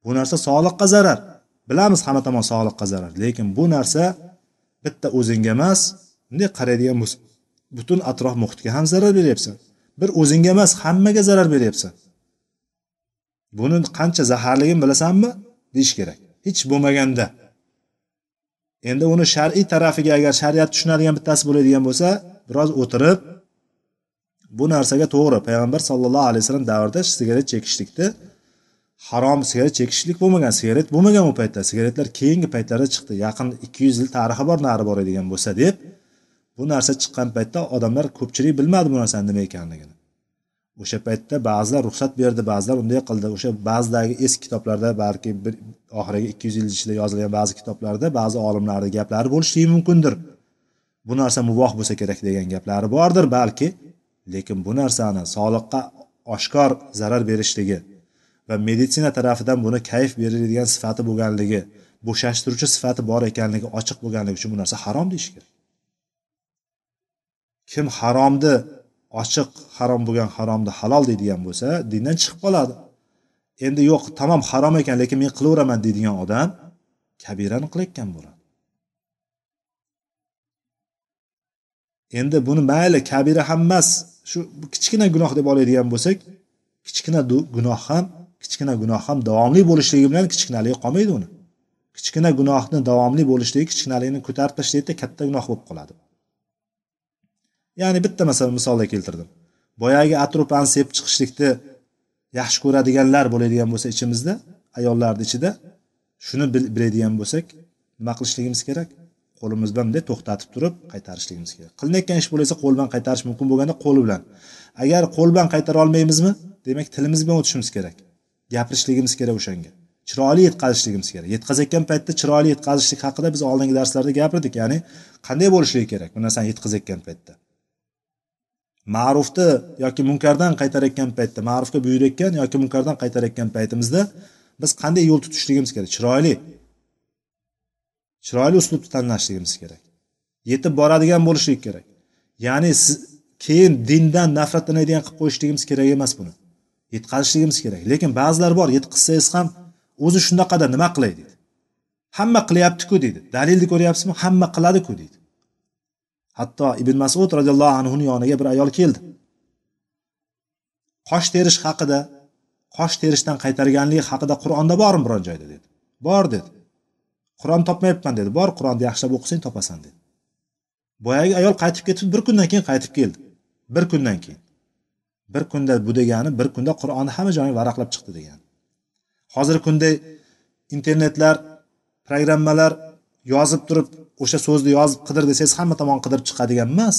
Bu narsa sog'liqqa zarar. Bilamiz hamma tomon sog'liqqa zarar. Lekin bu narsa bitta o'zingga emas bunday qaraydigan bo'lsa butun atrof muhitga ham zarar beryapsan. Bir o'zingga emas hammaga zarar beryapsan. Buni qancha zaharligini bilasanmi? Deyish kerak. Hech bo'lmaganda. Endi uni shar'iy tarafiga agar shariat tushunadigan bittasi bo'ladigan bo'lsa biroz o'tirib bu narsaga to'g'ri payg'ambar sallallohu alayhi vasallam davrida sigaret chekishlikni harom sigaret chekishlik bo'lmagan sigaret bo'lmagan u paytda sigaretlar keyingi paytlarda chiqdi. Yaqin ikki yuz yil tarixi bor nari boradigan bo'lsa deb bu narsa chiqqan paytda odamlar ko'pchilik bilmadi bu narsani nima ekanligini. O'sha paytda ba'zilar ruxsat berdi ba'zilar unday qildi. O'sha ba'zidagi eski kitoblarda balki bir oxirgi ikki yuz yil ichida yozilgan ba'zi kitoblarda ba'zi olimlarni gaplari bo'lishligi mumkindir. Bu narsa muvoh bo'lsa kerak degan gaplari bordir balki. Lekin bu narsani sog'liqqa oshkor zarar berishligi va meditsina tarafidan buni kayf beriladigan sifati bo'lganligi bo'shashtiruvchi sifati bor ekanligi ochiq bo'lganligi uchun bu narsa harom deyish kerak. Kim haromni ochiq harom bo'lgan haromni halol deydigan bo'lsa dindan chiqib qoladi. Endi yo'q tamom harom ekan lekin men qilaveraman deydigan odam kabirani qilayotgan bo'ladi. Endi buni mayli kabira ham emas shu kichkina gunoh deb oladigan bo'lsak kichkina gunoh ham kichkina gunoh ham davomli bo'lishligi bilan kichkinaligi qolmaydi uni. Kichkina gunohni davomli bo'lishligi kichkinaligini ko'tarib tashlaydida katta gunoh bo'lib qoladi. Ya'ni bitta masalan misolda keltirdim. Boyagi atropan sepib chiqishlikni yaxshi ko'radiganlar bo'ladigan bo'lsa ichimizda ayollarni ichida shuni biladigan bo'lsak nima qilishligimiz kerak? Qo'limiz bilan bunday to'xtatib turib qaytarishligimiz kerak. Qilinayotgan ish bo'lsa qo'l bilan qaytarish mumkin bo'lganda qo'l bilan. Agar qo'l bilan qaytara olmaymizmi demak tilimiz bilan o'tishimiz kerak. Gapirishligimiz kerak o'shanga. Chiroyli yetkazishligimiz kerak. Yetkazayotgan paytda chiroyli yetkazishlik haqida biz oldingi darslarda gapirdik ya'ni qanday bo'lishligi kerak bu narsani yetkazayotgan paytda? Ma'rufni yoki munkardan qaytarayotgan paytda ma'rufga buyurayotgan yoki munkardan qaytarayotgan paytimizda biz qanday yo'l tutishligimiz kerak? Chiroyli. Chiroyli uslubni tanlashligimiz kerak. Yetib boradigan bo'lishlik kerak. Ya'ni siz keyin dindan nafratlanadigan qilib qo'yishligimiz kerak emas buni. Yetqazishligimiz kerak. Lekin ba'zilar bor yetkazsangiz ham o'zi shunaqada nima qilay deydi. Hamma qilyaptiku deydi. Dalilni ko'ryapsizmi? Hamma qiladiku deydi. Hatto ibn masud roziyallohu anhuni yoniga bir ayol keldi. Qosh terish haqida qosh terishdan qaytarganligi haqida qur'onda bormi biron joyda dedi. Bor dedi. Qur'on topmayapman dedi. Bor qur'onni yaxshilab o'qisang topasan dedi. Boyagi ayol qaytib ketib bir kundan keyin qaytib keldi. Bir kundan keyin. Bir kunda bu degani bir kunda qur'onni hamma joyini varaqlab chiqdi degani. Hozirgi kunda internetlar programmalar yozib turib o'sha so'zni yozib qidir desangiz hamma tomon qidirib chiqadigan emas.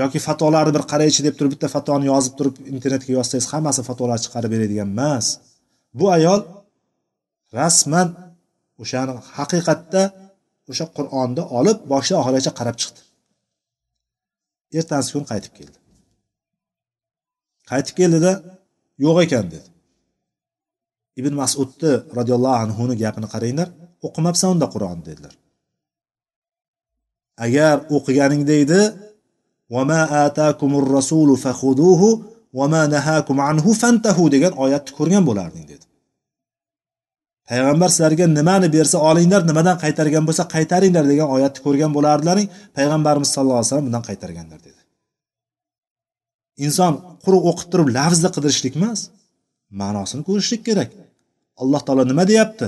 Yoki fatolarni bir qaraychi deb turib bitta fatoni yozib turib internetga yozsangiz hammasi fatolar chiqarib beradigan emas. Bu ayol rasman o'shani haqiqatda o'sha qur'onni olib boshidan oxirigacha qarab chiqdi. Ertasi kun qaytib keldi. Qaytib keldida yo'q ekan dedi. Ibn masudni roziyallohu anhuni gapini qaranglar o'qimabsan unda qur'onni dedilar. Agar o'qiganingda edi vama atakumur rasulu fakhuduhu vama nahakum anhu fantahu degan oyatni ko'rgan bo'larding dedi. Payg'ambar sizlarga nimani bersa olinglar nimadan qaytargan bo'lsa qaytaringlar degan oyatni ko'rgan bo'lardilaring payg'ambarimiz sallallohu alayhi vasallam bundan qaytarganlar dedi. Inson quruq o'qib turib lafzni qidirishlik emas ma'nosini ko'rishlik kerak. Alloh taolo nima deyapti?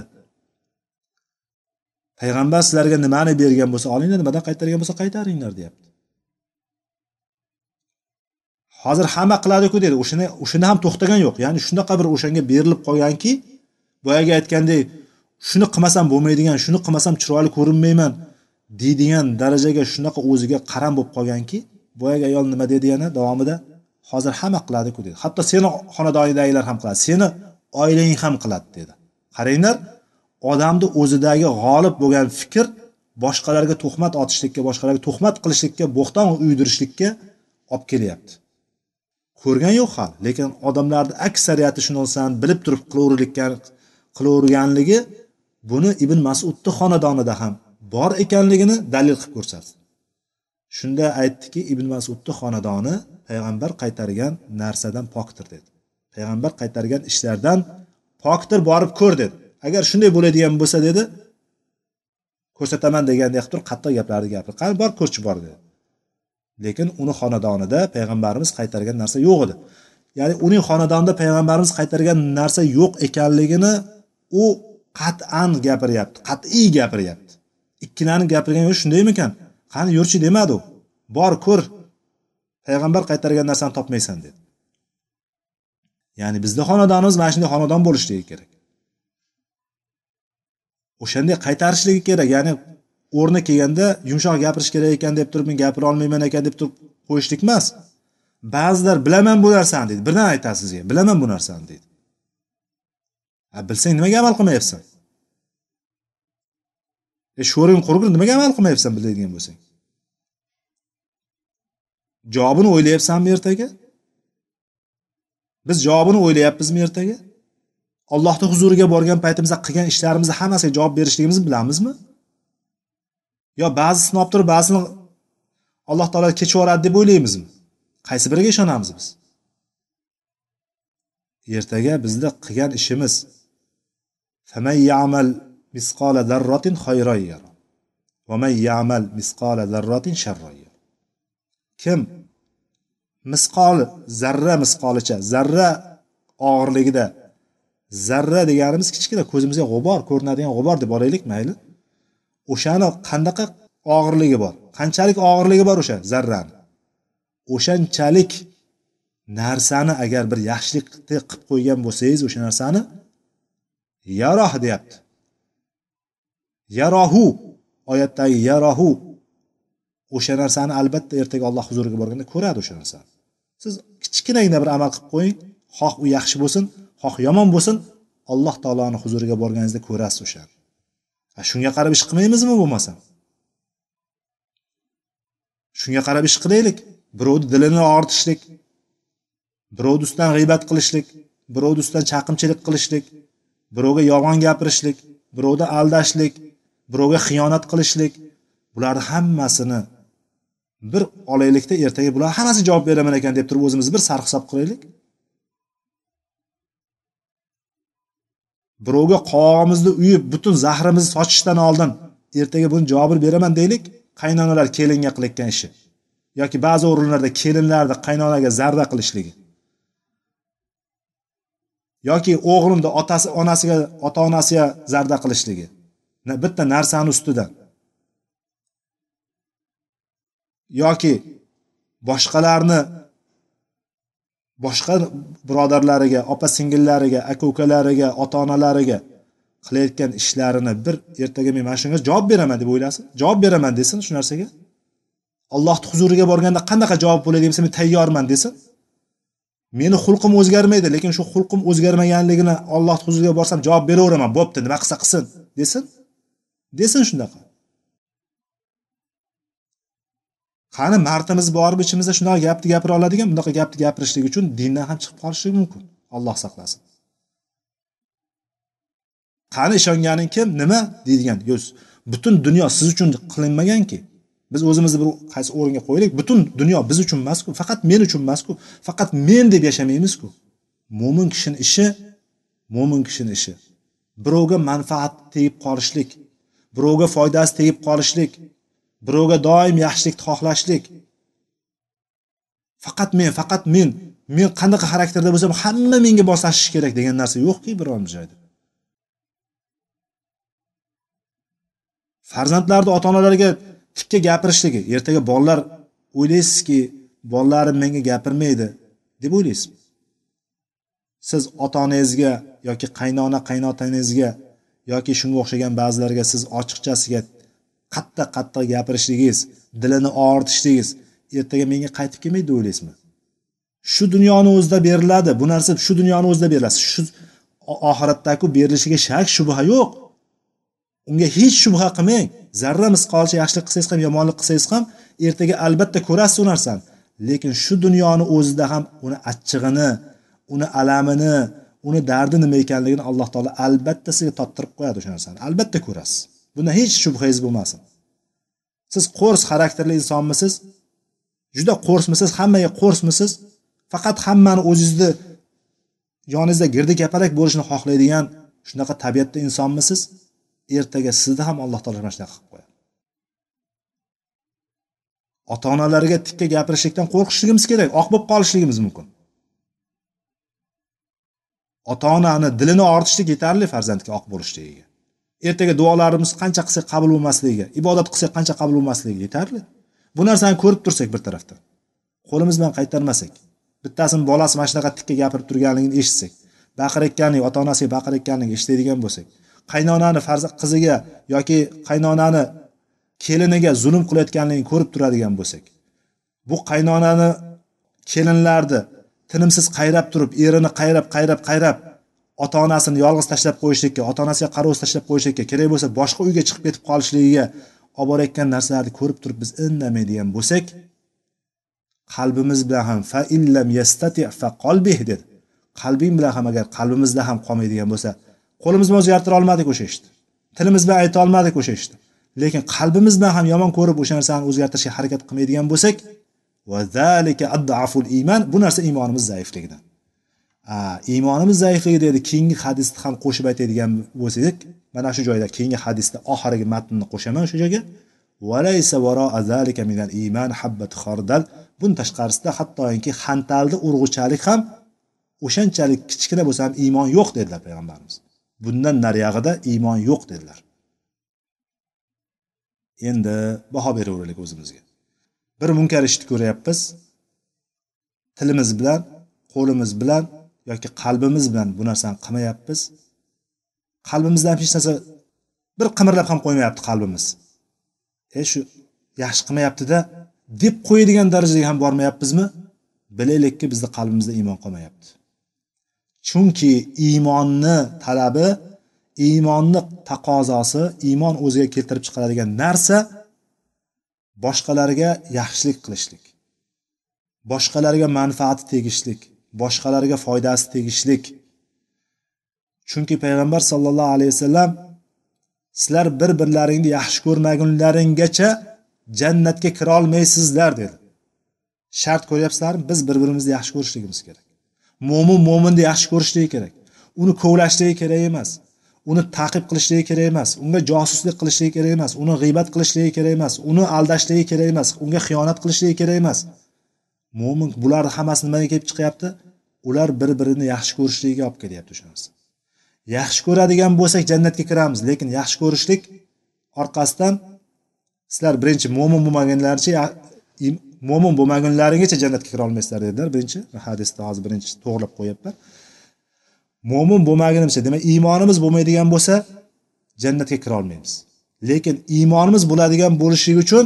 Payg'ambar sizlarga nimani bergan bo'lsa olinglar nimadan qaytargan bo'lsa qaytaringlar deyapti. Hozir hamma qiladiku dedi. O'shani o'shanda ham to'xtagan yo'q. Ya'ni shunaqa bir o'shanga berilib qolganki boyagi aytgandek shuni qilmasam bo'lmaydigan shuni qilmasam chiroyli ko'rinmayman deydigan darajaga shunaqa o'ziga qaram bo'lib qolganki boyagi ayol nima dedi yana davomida? Hozir hamma qiladiku dedi. Hatto seni xonadonidagilar ham qiladi. Seni oilang ham qiladi dedi. Qaranglar odamni o'zidagi g'olib bo'lgan fikr boshqalarga tuhmat otishlikka boshqalarga tuhmat qilishlikka bo'xton uydirishlikka olib kelyapti. Ko'rgan yo'q hali lekin odamlarni aksariyati shu narsani bilib turib qilavergan qilaverganligi buni ibn masudni xonadonida ham bor ekanligini dalil qilib ko'rsatdi. Shunda aytdiki ibn masudni xonadoni payg'ambar qaytargan narsadan pokdir dedi. Payg'ambar qaytargan ishlardan pokdir borib ko'r dedi. Agar shunday bo'ladigan bo'lsa dedi ko'rsataman degandek qilib turib qattiq gaplarni gapirdi qani bor ko'rchi bor dedi. Lekin uni xonadonida payg'ambarimiz qaytargan narsa yo'q edi. Ya'ni uning xonadonida payg'ambarimiz qaytargan narsa yo'q ekanligini u qat'an gapiryapti qat'iy gapiryapti. Ikkilanib gapirgan yo'q shundaymikan? Qani yurchi demadi u bor ko'r. Payg'ambar qaytargan narsani topmaysan dedi. Ya'ni bizni xonadonimiz mana shunday xonadon bo'lishligi kerak. O'shanday qaytarishligi kerak ya'ni o'rni kelganda yumshoq gapirish kerak ekan deb turib men gapira olmayman ekan deb turib qo'yishlik emas. Ba'zilar bilaman bu narsani deydi birdan aytadi sizga bilaman bu narsani deydi a bilsang nimaga amal qilmayapsan? E sho'ring qurgur nimaga amal qilmayapsan biladigan bo'lsang. Javobini o'ylayapsanmi ertaga. Biz javobini o'ylayapmizmi ertaga. Allohni huzuriga borgan paytimizda qilgan ishlarimizni hammasiga javob berishligimizni bilamizmi? Yo ba'zi sinab turib ba'zisini alloh taolo kechib yuboradi deb o'ylaymizmi? Qaysi biriga ishonamiz biz? Ertaga bizni qilgan ishimiz. Kim misqol zarra misqolicha zarra og'irligida zarra deganimiz kichkina ko'zimizga g'ubor ko'rinadigan g'ubor deb olaylik mayli. O'shani qanaqa og'irligi bor qanchalik og'irligi bor o'sha zarrani? O'shanchalik narsani agar bir yaxshilik qilib qo'ygan bo'lsangiz o'sha narsani yaroh deyapti. Yarohu. Oyatdagi yarohu. O'sha narsani albatta ertaga alloh huzuriga borganda ko'radi o'sha narsani. Siz kichkinagina bir amal qilib qo'ying. Xoh u yaxshi bo'lsin xoh yomon bo'lsin. Alloh taoloni huzuriga borganingizda ko'rasiz o'shani. Shunga qarab ish qilmaymizmi bo'lmasa? Shunga qarab ish qilaylik. Birovni dilini og'ritishlik birovni ustidan g'iybat qilishlik birovni ustidan chaqimchilik qilishlik birovga yolg'on gapirishlik birovni aldashlik birovga xiyonat qilishlik bularni hammasini bir olaylikda ertaga bular hammasi javob beraman ekan deb turib o'zimizni bir sarhisob qilaylik. Birovga qovog'imizni uyib butun zahrimizni sochishdan oldin ertaga buni javobini beraman deylik qaynonalar kelinga qilayotgan ishi yoki ba'zi o'rinlarda kelinlarni qaynonaga zarda qilishligi yoki o'g'limni otasi onasiga ota onasiga zarda qilishligi. Bitta narsani ustidan. Yoki boshqalarni boshqa birodarlariga opa singillariga aka ukalariga ota onalariga qilayotgan ishlarini bir ertaga men mana shunga javob beraman deb o'ylasin. Javob beraman desin shu narsaga. Allohni huzuriga borganda qanaqa javob bo'ladi desa men tayyorman desin. Meni xulqim o'zgarmaydi lekin shu xulqim o'zgarmaganligini ollohni huzuriga borsam javob beraveraman bo'pti. Nima qilsa qilsin desin. Desin shunaqa. Qani mardimiz bormi ichimizda shunaqa gapni gapira oladigan bunaqa gapni gapirishlik uchun dindan ham chiqib qolishi mumkin. Alloh saqlasin. Qani ishonganing kim nima deydigan? Butun dunyo siz uchun qilinmaganki biz o'zimizni bir qaysi o'ringa qo'yaylik butun dunyo biz uchun emasku faqat men uchun emasku faqat men deb yashamaymizku. Mo'min kishini ishi mo'min kishini ishi. Birovga manfaat tegib qolishlik birovga foydasi tegib qolishlik birovga doim yaxshilikni xohlashlik. Faqat men faqat men men qanaqa xarakterda bo'lsam hamma menga moslashishi kerak degan narsa yo'qki biron joyda farzandlarni ota onalarga tikka gapirishligi ertaga bolalar o'ylaysizki bolalarim menga gapirmaydi deb o'ylaysizmi? Siz ota onangizga yoki qaynona qaynotangizga yoki shunga o'xshagan ba'zilarga siz ochiqchasiga qattiq qattiq gapirishligingiz dilini og'ritishligingiz ertaga menga qaytib kelmaydi deb o'ylaysizmi? Shu dunyoni o'zida beriladi. Bu narsa shu dunyoni o'zida beriladi. Shu oxiratdaku berilishiga shak shubha yo'q. Unga hech shubha qilmang. Zarra misqolcha yaxshilik qilsangiz ham yomonlik qilsangiz ham ertaga albatta ko'rasiz u narsani. Lekin shu dunyoni o'zida ham uni achchig'ini uni alamini uni dardi nima ekanligini alloh taolo albatta sizga toptirib qo'yadi o'sha narsani. Albatta ko'rasiz. Bunda hech shubhangiz bo'lmasin. Siz qo'rs xarakterli insonmisiz? Juda qo'rsmisiz? Hammaga qo'rsmisiz? Faqat hammani o'zingizni yoningizda girdi kapalak bo'lishini xohlaydigan shunaqa tabiatda insonmisiz? Ertaga sizni ham alloh taolo mana shunaqa qilib qo'yadi. Ota onalarga tikka gapirishlikdan qo'rqishligimiz kerak oq bo'lib qolishligimiz mumkin. Ota onani dilini og'ritishlik yetarli farzandga oq bo'lishligiga ertaga duolarimiz qancha qilsak qabul bo'lmasligiga ibodat qilsak qancha qabul bo'lmasligiga yetarli. Bu narsani ko'rib tursak bir tarafdan qo'limiz bilan qaytarmasak bittasini bolasi mana shunaqa tikka gapirib turganligini eshitsak baqirayotganini ota onasiga baqirayotganligini eshitadigan bo'lsak qaynonani farzand qiziga yoki qaynonani keliniga zulm qilayotganligini ko'rib turadigan bo'lsak bu qaynonani kelinlarni tinimsiz qayrab turib erini qayrab qayrab qayrab ota onasini yolg'iz tashlab qo'yishlikka ota onasiga qarovsiz tashlab qo'yishlikka kerak bo'lsa boshqa uyga chiqib ketib qolishligiga olib borayotgan narsalarni ko'rib turib biz indamaydigan bo'lsak qalbimiz bilan ham fa illam yastati fa qalbih dedi. Qalbing bilan ham agar qalbimizda ham qolmaydigan bo'lsa qo'limiz bilan o'zgartira olmadik o'sha ishni. Tilimiz bilan ayta olmadik o'sha ishni. Lekin qalbimiz bilan ham yomon ko'rib o'sha narsani o'zgartirishga harakat qilmaydigan bo'lsak iymon bu narsa iymonimiz zaifligidan. Iymonimiz zaifligi dedi keyingi hadisni ham qo'shib aytadigan bo'lsak mana shu joyda keyingi hadisda oxirgi matnini qo'shaman shu joyga. Buni tashqarisida hattoki xantalni urg'uchalik ham o'shanchalik kichkina bo'lsa ham iymon yo'q dedilar payg'ambarimiz. Bundan nariyog'ida iymon yo'q dedilar. Endi baho beraveraylik o'zimizga. Bir munkar ishni ko'ryapmiz. Tilimiz bilan qo'limiz bilan yoki qalbimiz bilan bu narsani qilmayapmiz. Qalbimizdan hech narsa bir qimirlab ham qo'ymayapti qalbimiz. E shu yaxshi qilmayaptida deb qo'yadigan darajaga ham bormayapmizmi? Bilaylikki bizni qalbimizda iymon qolmayapti. Chunki iymonni talabi iymonni taqozosi iymon o'ziga keltirib chiqaradigan narsa boshqalarga yaxshilik qilishlik boshqalarga manfaati tegishlik boshqalarga foydasi tegishlik. Chunki payg'ambar sollallohu alayhi vasallam sizlar bir birlaringni yaxshi ko'rmagunlaringgacha jannatga kirolmaysizlar dedi. Shart ko'ryapsizlarmi biz bir birimizni yaxshi ko'rishligimiz kerak. Mo'min mo'minni yaxshi ko'rishligi kerak. Uni kovlashligi kerak emas. Uni taqib qilishligi kerak emas unga josuslik qilishligi kerak emas uni g'iybat qilishligi kerak emas uni aldashligi kerak emas unga xiyonat qilishligi kerak emas. Mo'min bularni hammasi nimaga kelib chiqyapti? Ular bir birini yaxshi ko'rishligiga olib kelyapti o'sha narsa yaxshi ko'radigan bo'lsak jannatga kiramiz lekin yaxshi ko'rishlik orqasidan sizlar birinchi mo'min bo'lmaganlaricha mo'min bo'lmagunlaringgacha jannatga kira olmaysizlar dedilar. Birinchi hadisda hozir birinchi to'g'irlab qo'yyapman mo'min bo'lmagunimcha demak iymonimiz bo'lmaydigan bo'lsa jannatga kira olmaymiz. Lekin iymonimiz bo'ladigan bo'lishligi uchun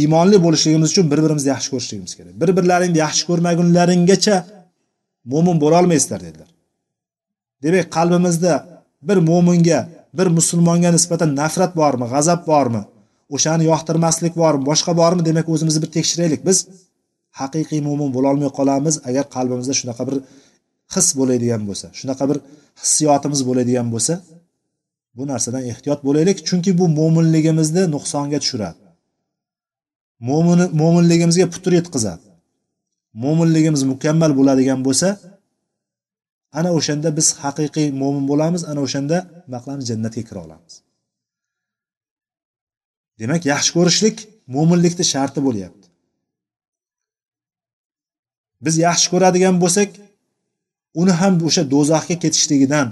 iymonli bo'lishligimiz uchun bir birimizni yaxshi ko'rishligimiz kerak. Bir birlaringni yaxshi ko'rmagunlaringgacha mo'min bo'lolmaysizlar dedilar. Demak qalbimizda bir mo'minga bir musulmonga nisbatan nafrat bormi g'azab bormi o'shani yoqtirmaslik bormi boshqa bormi demak o'zimizni bir tekshiraylik. Biz haqiqiy mo'min bo'lolmay qolamiz agar qalbimizda shunaqa bir his bo'ladigan bo'lsa shunaqa bir hissiyotimiz bo'ladigan bo'lsa bu narsadan ehtiyot bo'laylik. Chunki bu mo'minligimizni nuqsonga tushiradi. Mo'min mo'minligimizga putur yetkazadi. Mo'minligimiz mukammal bo'ladigan bo'lsa ana o'shanda biz haqiqiy mo'min bo'lamiz ana o'shanda nima qilamiz jannatga kira olamiz. Demak yaxshi ko'rishlik mo'minlikni sharti bo'lyapti. Biz yaxshi ko'radigan bo'lsak uni ham o'sha do'zaxga ketishligidan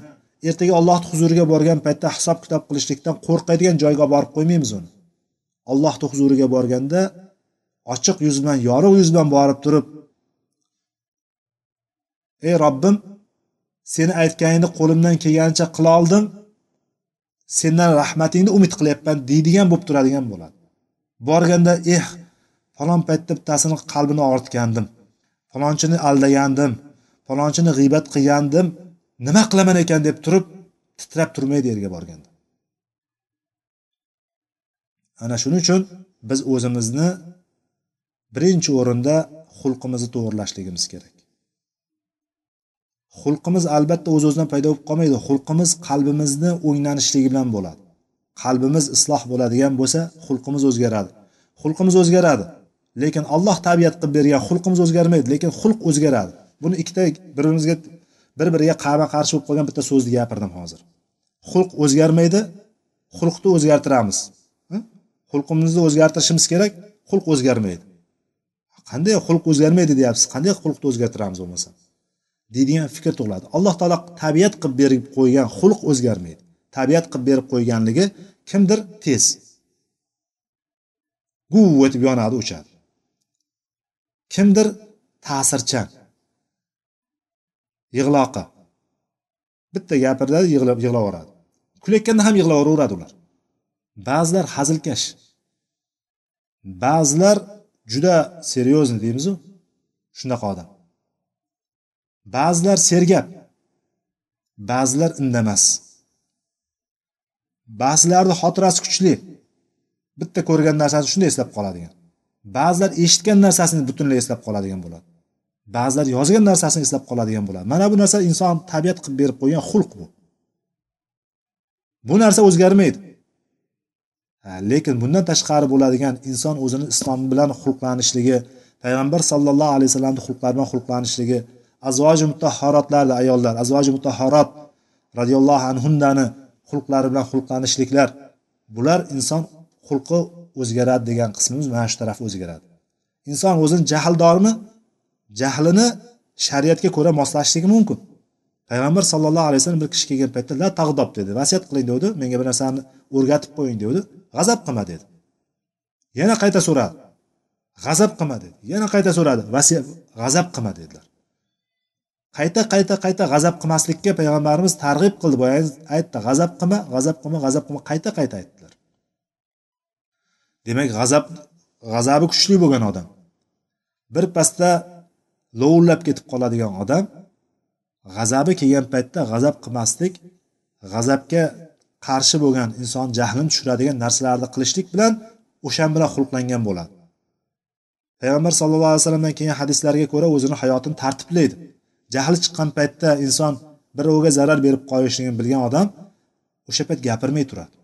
ertaga allohni huzuriga borgan paytda hisob kitob qilishlikdan qo'rqadigan joyga borib qo'ymaymiz uni. Allohni huzuriga borganda ochiq yuz bilan yorug' yuz bilan borib turib ey robbim seni aytganingni qo'limdan kelganicha qila oldim sendan rahmatingni umid qilyapman deydigan bo'lib turadigan bo'ladi. Borganda eh falon paytda bittasini qalbini og'ritgandim falonchini aldagandim falonchini g'iybat qilgandim nima qilaman ekan deb turib titrab turmaydi yerga borganda ana shuning uchun biz o'zimizni birinchi o'rinda xulqimizni to'g'irlashligimiz kerak. Xulqimiz albatta o'z o'zidan paydo bo'lib qolmaydi. Xulqimiz qalbimizni o'nglanishligi bilan bo'ladi. Qalbimiz isloh bo'ladigan bo'lsa xulqimiz o'zgaradi. Xulqimiz o'zgaradi. Lekin alloh tabiat qilib bergan xulqimiz o'zgarmaydi. Lekin xulq o'zgaradi. Buni ikkita bir birimizga bir biriga qarama qarshi bo'lib qolgan bitta so'zni gapirdim hozir. Xulq o'zgarmaydi xulqni o'zgartiramiz. Xulqimizni o'zgartirishimiz kerak xulq o'zgarmaydi. Qanday xulq o'zgarmaydi deyapsiz? Qanday xulqni o'zgartiramiz bo'lmasa? Deydigan fikr tug'iladi. Alloh taolo tabiat qilib berib qo'ygan xulq o'zgarmaydi. Tabiat qilib berib qo'yganligi kimdir tez. Guv etib yonadi o'chadi kimdir ta'sirchan. Yig'loqi. Bitta gapiradi yig'lab yig'laveradi. Kulayotganda ham yig'laveraveradi ular. Ba'zilar hazilkash. Ba'zilar juda серьезный deymizu shunaqa odam. Ba'zilar sergap. Ba'zilar indamas. Ba'zilarni xotirasi kuchli. Bitta ko'rgan narsasini shunday eslab qoladigan. Ba'zilar eshitgan narsasini butunlay eslab qoladigan bo'ladi. Ba'zilar yozgan narsasini eslab qoladigan bo'ladi. Mana bu narsa inson tabiat qilib berib qo'ygan xulq bu. Bu narsa o'zgarmaydi. Lekin bundan tashqari bo'ladigan inson o'zini islom bilan xulqlanishligi payg'ambar sallallohu alayhi vasallamni xulqlari bilan xulqlanishligi azvoji mutahharotlarni ayollar azvoji mutahharot roziyallohu anhundani xulqlari bilan xulqlanishliklar bular inson xulqi o'zgaradi degan qismimiz mana shu taraf o'zgaradi. Inson o'zini jahldormi? Jahlini shariatga ko'ra moslashishligi mumkin. Payg'ambar sallallohu alayhi vasallam bir kishi kelgan paytda la tag'dob dedi. Vasiyat qiling dedi. Menga bir narsani o'rgatib qo'ying dedi. G'azab qilma dedi. Yana qayta so'radi. G'azab qilma dedi. Yana qayta so'radi. Vasiyat g'azab qilma dedilar. Qayta qayta qayta g'azab qilmaslikka payg'ambarimiz targ'ib qildi. Boya aytdi g'azab qilma g'azab qilma g'azab qilma. Qayta qayta aytdilar. Demak g'azab g'azabi kuchli bo'lgan odam. Birpasda lovullab ketib qoladigan odam g'azabi kelgan paytda g'azab qilmaslik g'azabga qarshi bo'lgan inson jahlini tushiradigan narsalarni qilishlik bilan o'shan bilan xulqlangan bo'ladi. Payg'ambar sallallohu alayhi vasallamdan kelgan hadislarga ko'ra o'zini hayotini tartiblaydi. Jahli chiqqan paytda inson birovga zarar berib qo'yishligini bilgan odam o'sha payt gapirmay turadi.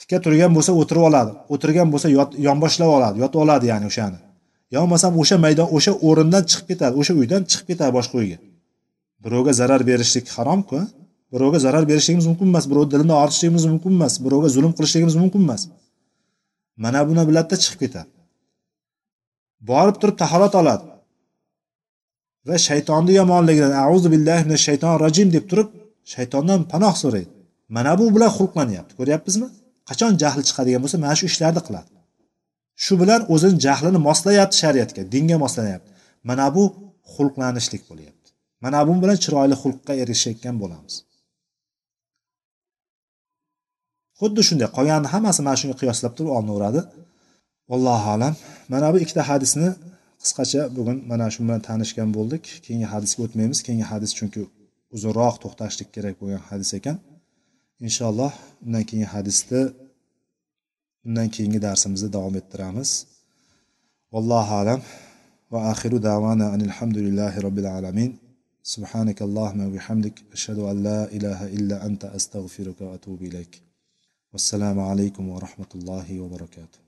Tikka turgan bo'lsa o'tirib oladi o'tirgan bo'lsa yonboshlab oladi yotib oladi ya'ni o'shani. Yo bo'lmasam o'sha maydon o'sha o'rindan chiqib ketadi o'sha uydan chiqib ketadi boshqa uyga. Birovga zarar berishlik haromku birovga zarar berishligimiz mumkin emas birovni dilini og'ritishligimiz mumkin emas birovga zulm qilishligimiz mumkin emas. Mana buni biladida chiqib ketadi. Borib turib tahorat oladi. Va shaytonni yomonligidan auzu billahi mina shayton rojim deb turib shaytondan panoh so'raydi. Mana bu bilan xulqlanyapti. Ko'ryapmizmi? Qachon jahli chiqadigan bo'lsa mana shu ishlarni qiladi. Shu bilan o'zini jahlini moslayapti shariatga dinga moslanyapti mana bu xulqlanishlik bo'lyapti. Mana bu bilan chiroyli xulqqa erishayotgan bo'lamiz. Xuddi shunday qolganini hammasi mana shunga qiyoslab turib olinaveradi. Allohu alam. Mana bu ikkita hadisni qisqacha bugun mana shu bilan tanishgan bo'ldik. Keyingi hadisga o'tmaymiz. Keyingi hadis chunki uzunroq to'xtashlik kerak bo'lgan hadis ekan. Inshaalloh undan keyingi hadisni undan keyingi darsimizda davom ettiramiz vallohu alam va axiru davana alhamdulillahi robbil alamin سبحانك اللهم وبحمدك أشهد أن لا إله إلا أنت أستغفرك وأتوب إليك والسلام عليكم ورحمة الله وبركاته